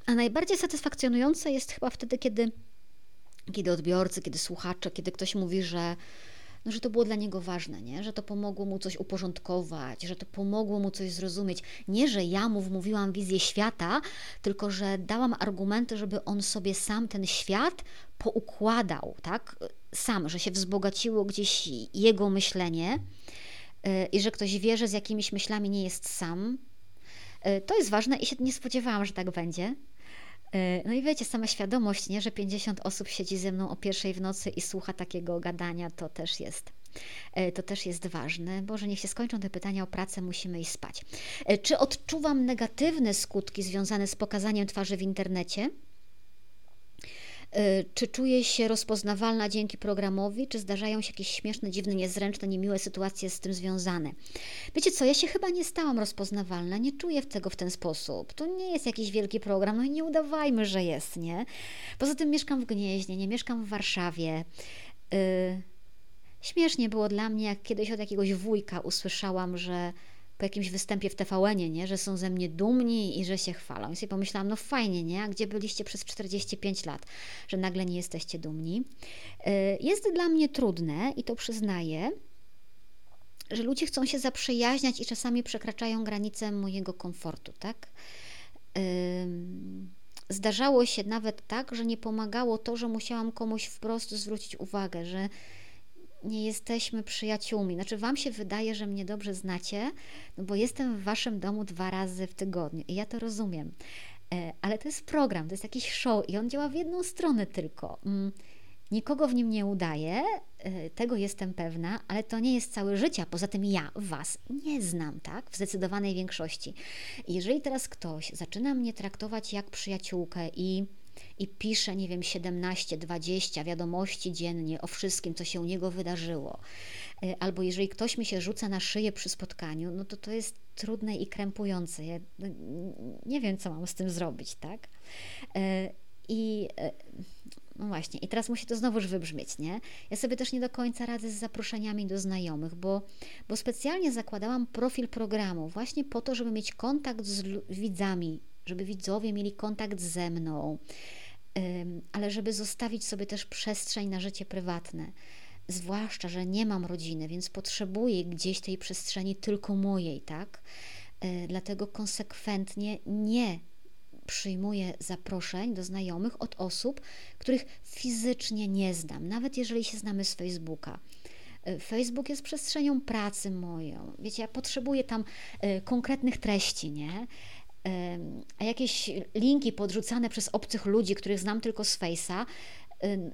A najbardziej satysfakcjonujące jest chyba wtedy, kiedy, kiedy odbiorcy, kiedy słuchacze, kiedy ktoś mówi, że no, że to było dla niego ważne, nie? że to pomogło mu coś uporządkować, że to pomogło mu coś zrozumieć. Nie, że ja mu wmówiłam wizję świata, tylko że dałam argumenty, żeby on sobie sam ten świat poukładał, tak? Sam, że się wzbogaciło gdzieś jego myślenie yy, i że ktoś wie, że z jakimiś myślami nie jest sam. Yy, to jest ważne i się nie spodziewałam, że tak będzie. E, no i wiecie, sama świadomość, nie, że 50 osób siedzi ze mną o pierwszej w nocy i słucha takiego gadania, to też jest. E, to też jest ważne. Boże, niech się skończą te pytania o pracę, musimy iść spać. E, czy odczuwam negatywne skutki związane z pokazaniem twarzy w internecie? Y, czy czuję się rozpoznawalna dzięki programowi, czy zdarzają się jakieś śmieszne, dziwne, niezręczne, niemiłe sytuacje z tym związane? Wiecie co, ja się chyba nie stałam rozpoznawalna, nie czuję tego w ten sposób. To nie jest jakiś wielki program, no i nie udawajmy, że jest, nie? Poza tym mieszkam w Gnieźnie, nie mieszkam w Warszawie. Yy, śmiesznie było dla mnie, jak kiedyś od jakiegoś wujka usłyszałam, że po jakimś występie w tvn nie? że są ze mnie dumni i że się chwalą. I sobie pomyślałam, no fajnie, nie? A gdzie byliście przez 45 lat, że nagle nie jesteście dumni? Y, jest dla mnie trudne i to przyznaję, że ludzie chcą się zaprzyjaźniać i czasami przekraczają granice mojego komfortu, tak? Zdarzało się nawet tak, że nie pomagało to, że musiałam komuś wprost zwrócić uwagę, że nie jesteśmy przyjaciółmi. Znaczy, Wam się wydaje, że mnie dobrze znacie, no bo jestem w Waszym domu dwa razy w tygodniu i ja to rozumiem. E, ale to jest program, to jest jakiś show i on działa w jedną stronę tylko. Mm, nikogo w nim nie udaje, tego jestem pewna, ale to nie jest całe życie. Poza tym ja Was nie znam, tak? W zdecydowanej większości. Jeżeli teraz ktoś zaczyna mnie traktować jak przyjaciółkę i i pisze, nie wiem, 17, 20 wiadomości dziennie o wszystkim, co się u niego wydarzyło, e, albo jeżeli ktoś mi się rzuca na szyję przy spotkaniu, no to to jest trudne i krępujące. Ja no, nie wiem, co mam z tym zrobić, tak? E, I No właśnie, i teraz musi to znowuż wybrzmieć, nie? Ja sobie też nie do końca radzę z zaproszeniami do znajomych, bo, bo specjalnie zakładałam profil programu właśnie po to, żeby mieć kontakt z widzami, żeby widzowie mieli kontakt ze mną, ale żeby zostawić sobie też przestrzeń na życie prywatne. Zwłaszcza, że nie mam rodziny, więc potrzebuję gdzieś tej przestrzeni tylko mojej, tak? E, dlatego konsekwentnie nie przyjmuję zaproszeń do znajomych od osób, których fizycznie nie znam, nawet jeżeli się znamy z Facebooka. E, Facebook jest przestrzenią pracy moją. Wiecie, ja potrzebuję tam e, konkretnych treści, nie? A jakieś linki podrzucane przez obcych ludzi, których znam tylko z Face'a,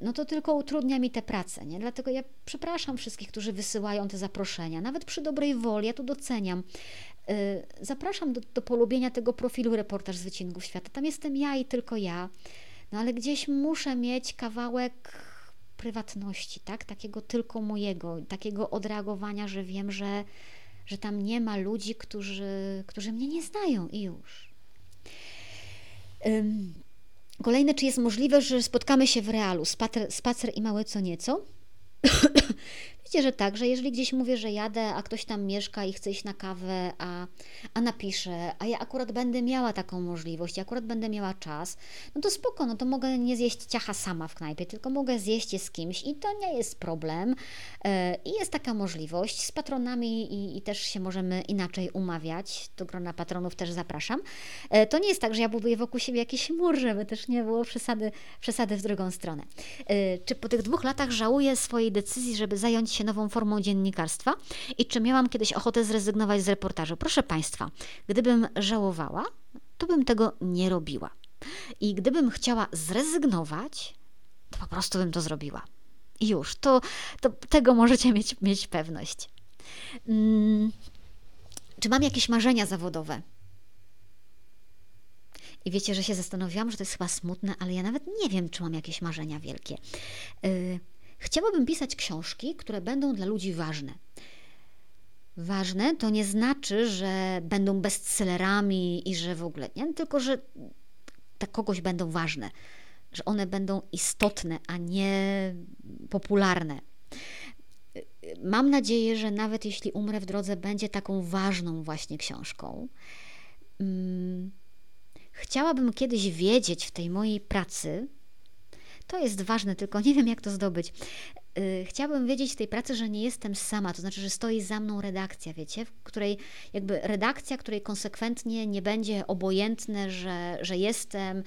no to tylko utrudnia mi tę pracę, nie? Dlatego ja przepraszam wszystkich, którzy wysyłają te zaproszenia, nawet przy dobrej woli, ja to doceniam. Y, zapraszam do, do polubienia tego profilu Reportaż z Wycinków Świata. Tam jestem ja i tylko ja. No ale gdzieś muszę mieć kawałek prywatności, tak? Takiego tylko mojego, takiego odreagowania, że wiem, że, że tam nie ma ludzi, którzy, którzy mnie nie znają i już. Kolejne, czy jest możliwe, że spotkamy się w realu, spacer, spacer i małe co nieco? Wiecie, że tak, że jeżeli gdzieś mówię, że jadę, a ktoś tam mieszka i chce iść na kawę, a, a napiszę, a ja akurat będę miała taką możliwość, akurat będę miała czas, no to spoko, no to mogę nie zjeść ciacha sama w knajpie, tylko mogę zjeść je z kimś i to nie jest problem. E, I jest taka możliwość. Z patronami i, i też się możemy inaczej umawiać. Do grona patronów też zapraszam. E, to nie jest tak, że ja buduję wokół siebie jakiś mur, żeby też nie było przesady, przesady w drugą stronę. E, czy po tych dwóch latach żałuję swojej decyzji, żeby zająć się nową formą dziennikarstwa i czy miałam kiedyś ochotę zrezygnować z reportażu. Proszę Państwa, gdybym żałowała, to bym tego nie robiła. I gdybym chciała zrezygnować, to po prostu bym to zrobiła. I już, to, to tego możecie mieć, mieć pewność. Hmm. Czy mam jakieś marzenia zawodowe? I wiecie, że się zastanowiłam, że to jest chyba smutne, ale ja nawet nie wiem, czy mam jakieś marzenia wielkie. Yy, Chciałabym pisać książki, które będą dla ludzi ważne. Ważne to nie znaczy, że będą bestsellerami i że w ogóle, nie? tylko że dla kogoś będą ważne, że one będą istotne, a nie popularne. Mam nadzieję, że nawet jeśli umrę w drodze, będzie taką ważną właśnie książką. Hmm. Chciałabym kiedyś wiedzieć w tej mojej pracy, to jest ważne, tylko nie wiem, jak to zdobyć. Y, chciałabym wiedzieć w tej pracy, że nie jestem sama, to znaczy, że stoi za mną redakcja, wiecie, w której jakby redakcja, której konsekwentnie nie będzie obojętne, że, że jestem,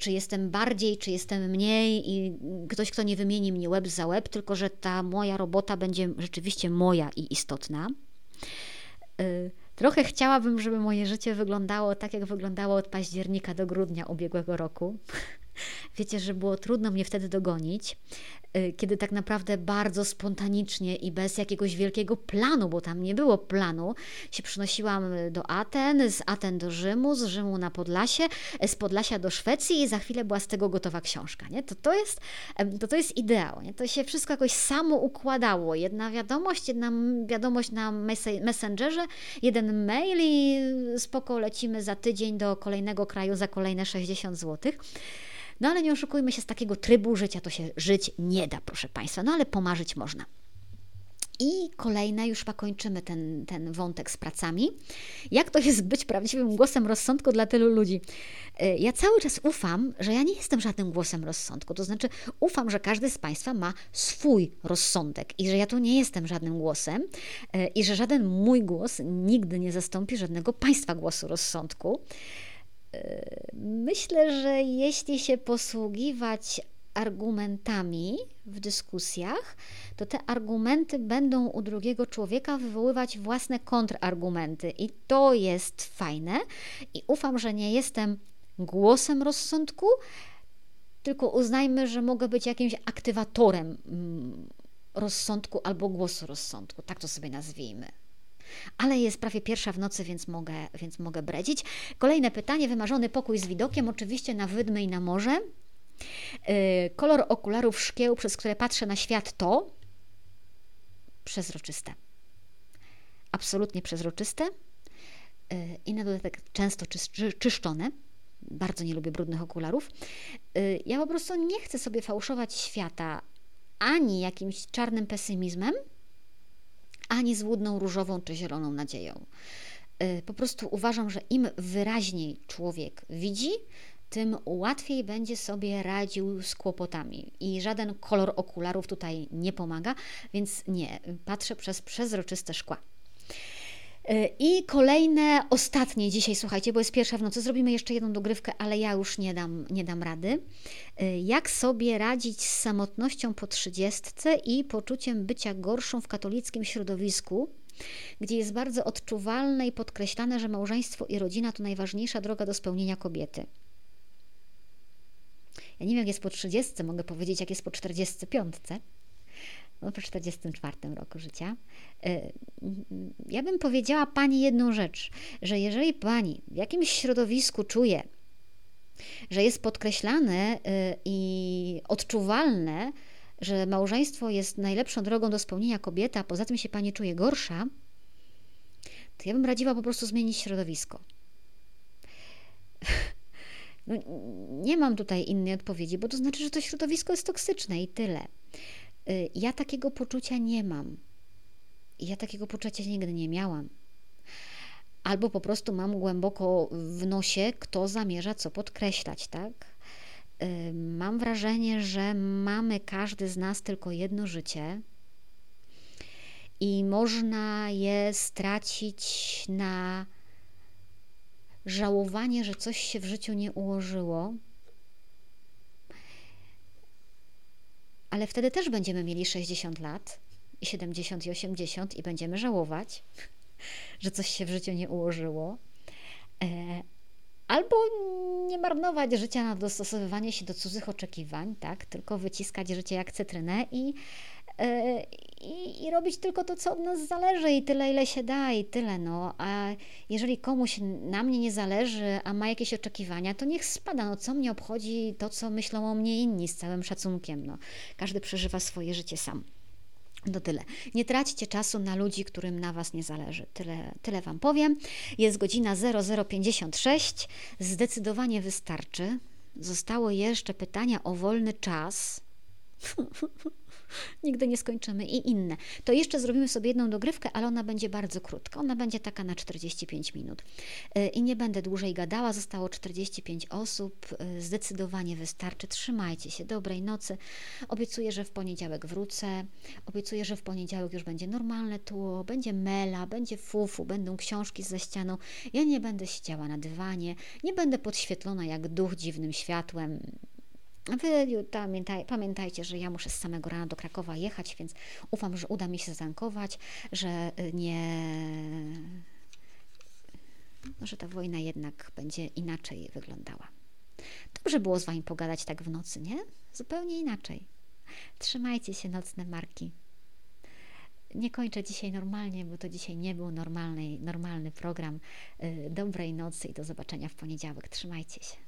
czy jestem bardziej, czy jestem mniej i ktoś, kto nie wymieni mnie łeb za łeb, tylko że ta moja robota będzie rzeczywiście moja i istotna. Y, trochę chciałabym, żeby moje życie wyglądało tak, jak wyglądało od października do grudnia ubiegłego roku. *laughs* Wiecie, że było trudno mnie wtedy dogonić, kiedy tak naprawdę bardzo spontanicznie i bez jakiegoś wielkiego planu, bo tam nie było planu, się przynosiłam do Aten, z Aten do Rzymu, z Rzymu na Podlasie, z Podlasia do Szwecji i za chwilę była z tego gotowa książka. Nie? To, to, jest, to, to jest ideał. Nie? To się wszystko jakoś samo układało. Jedna wiadomość, jedna wiadomość na Messengerze, jeden mail i spoko lecimy za tydzień do kolejnego kraju za kolejne 60 złotych. No ale nie oszukujmy się, z takiego trybu życia to się żyć nie da, proszę Państwa, no ale pomarzyć można. I kolejne, już chyba ten, ten wątek z pracami. Jak to jest być prawdziwym głosem rozsądku dla tylu ludzi? E, ja cały czas ufam, że ja nie jestem żadnym głosem rozsądku. To znaczy, ufam, że każdy z Państwa ma swój rozsądek i że ja tu nie jestem żadnym głosem e, i że żaden mój głos nigdy nie zastąpi żadnego Państwa głosu rozsądku. Myślę, że jeśli się posługiwać argumentami w dyskusjach, to te argumenty będą u drugiego człowieka wywoływać własne kontrargumenty, i to jest fajne. I ufam, że nie jestem głosem rozsądku, tylko uznajmy, że mogę być jakimś aktywatorem mm, rozsądku albo głosu rozsądku. Tak to sobie nazwijmy ale jest prawie pierwsza w nocy, więc mogę, więc mogę bredzić. Kolejne pytanie, wymarzony pokój z widokiem, oczywiście na wydmy i na morze. Yy, kolor okularów szkieł, przez które patrzę na świat to przezroczyste. Absolutnie przezroczyste yy, i na dodatek często czy, czy, czyszczone, bardzo nie lubię brudnych okularów. Y, ja po prostu nie chcę sobie fałszować świata ani jakimś czarnym pesymizmem, ani złudną różową czy zieloną nadzieją. Y, po prostu uważam, że im wyraźniej człowiek widzi, tym łatwiej będzie sobie radził z kłopotami. I żaden kolor okularów tutaj nie pomaga, więc nie, patrzę przez przezroczyste szkła. Y, I kolejne, ostatnie dzisiaj, słuchajcie, bo jest pierwsza w nocy, zrobimy jeszcze jedną dogrywkę, ale ja już nie dam, nie dam rady. Y, jak sobie radzić z samotnością po trzydziestce i poczuciem bycia gorszą w katolickim środowisku, gdzie jest bardzo odczuwalne i podkreślane, że małżeństwo i rodzina to najważniejsza droga do spełnienia kobiety. Ja nie wiem, jak jest po 30, mogę powiedzieć, jak jest po 45, no po 44 roku życia. Y, ja bym powiedziała Pani jedną rzecz, że jeżeli Pani w jakimś środowisku czuje, że jest podkreślane y, i odczuwalne, że małżeństwo jest najlepszą drogą do spełnienia kobiety, a poza tym się Pani czuje gorsza, to ja bym radziła po prostu zmienić środowisko. *laughs* No, nie mam tutaj innej odpowiedzi, bo to znaczy, że to środowisko jest toksyczne i tyle. Y, ja takiego poczucia nie mam. Ja takiego poczucia nigdy nie miałam. Albo po prostu mam głęboko w nosie, kto zamierza co podkreślać, tak? Y, mam wrażenie, że mamy każdy z nas tylko jedno życie i można je stracić na żałowanie, że coś się w życiu nie ułożyło, ale wtedy też będziemy mieli 60 lat, i 70 i 80 i będziemy żałować, *laughs* że coś się w życiu nie ułożyło. E, albo nie marnować życia na dostosowywanie się do cudzych oczekiwań, tak? tylko wyciskać życie jak cytrynę i i, i, robić tylko to, co od nas zależy i tyle, ile się da i tyle, no. A jeżeli komuś na mnie nie zależy, a ma jakieś oczekiwania, to niech spada, no co mnie obchodzi to, co myślą o mnie inni, z całym szacunkiem, no. Każdy przeżywa swoje życie sam. To tyle. Nie traćcie czasu na ludzi, którym na Was nie zależy. Tyle, tyle Wam powiem. Jest godzina 0056. Zdecydowanie wystarczy. Zostało jeszcze pytania o wolny czas. *laughs* Nigdy nie skończymy i inne. To jeszcze zrobimy sobie jedną dogrywkę, ale ona będzie bardzo krótka. Ona będzie taka na 45 minut. Y, I nie będę dłużej gadała. Zostało 45 osób. Y, zdecydowanie wystarczy. Trzymajcie się. Dobrej nocy. Obiecuję, że w poniedziałek wrócę. Obiecuję, że w poniedziałek już będzie normalne tło, będzie mela, będzie fufu, będą książki za ścianą. Ja nie będę siedziała na dywanie, nie będę podświetlona jak duch dziwnym światłem. Wy pamiętaj, pamiętajcie, że ja muszę z samego rana do Krakowa jechać, więc ufam, że uda mi się zankować, że y, nie. No, że ta wojna jednak będzie inaczej wyglądała. Dobrze było z Wami pogadać tak w nocy, nie? Zupełnie inaczej. Trzymajcie się, nocne marki. Nie kończę dzisiaj normalnie, bo to dzisiaj nie był normalny, normalny program. Y, dobrej nocy i do zobaczenia w poniedziałek. Trzymajcie się.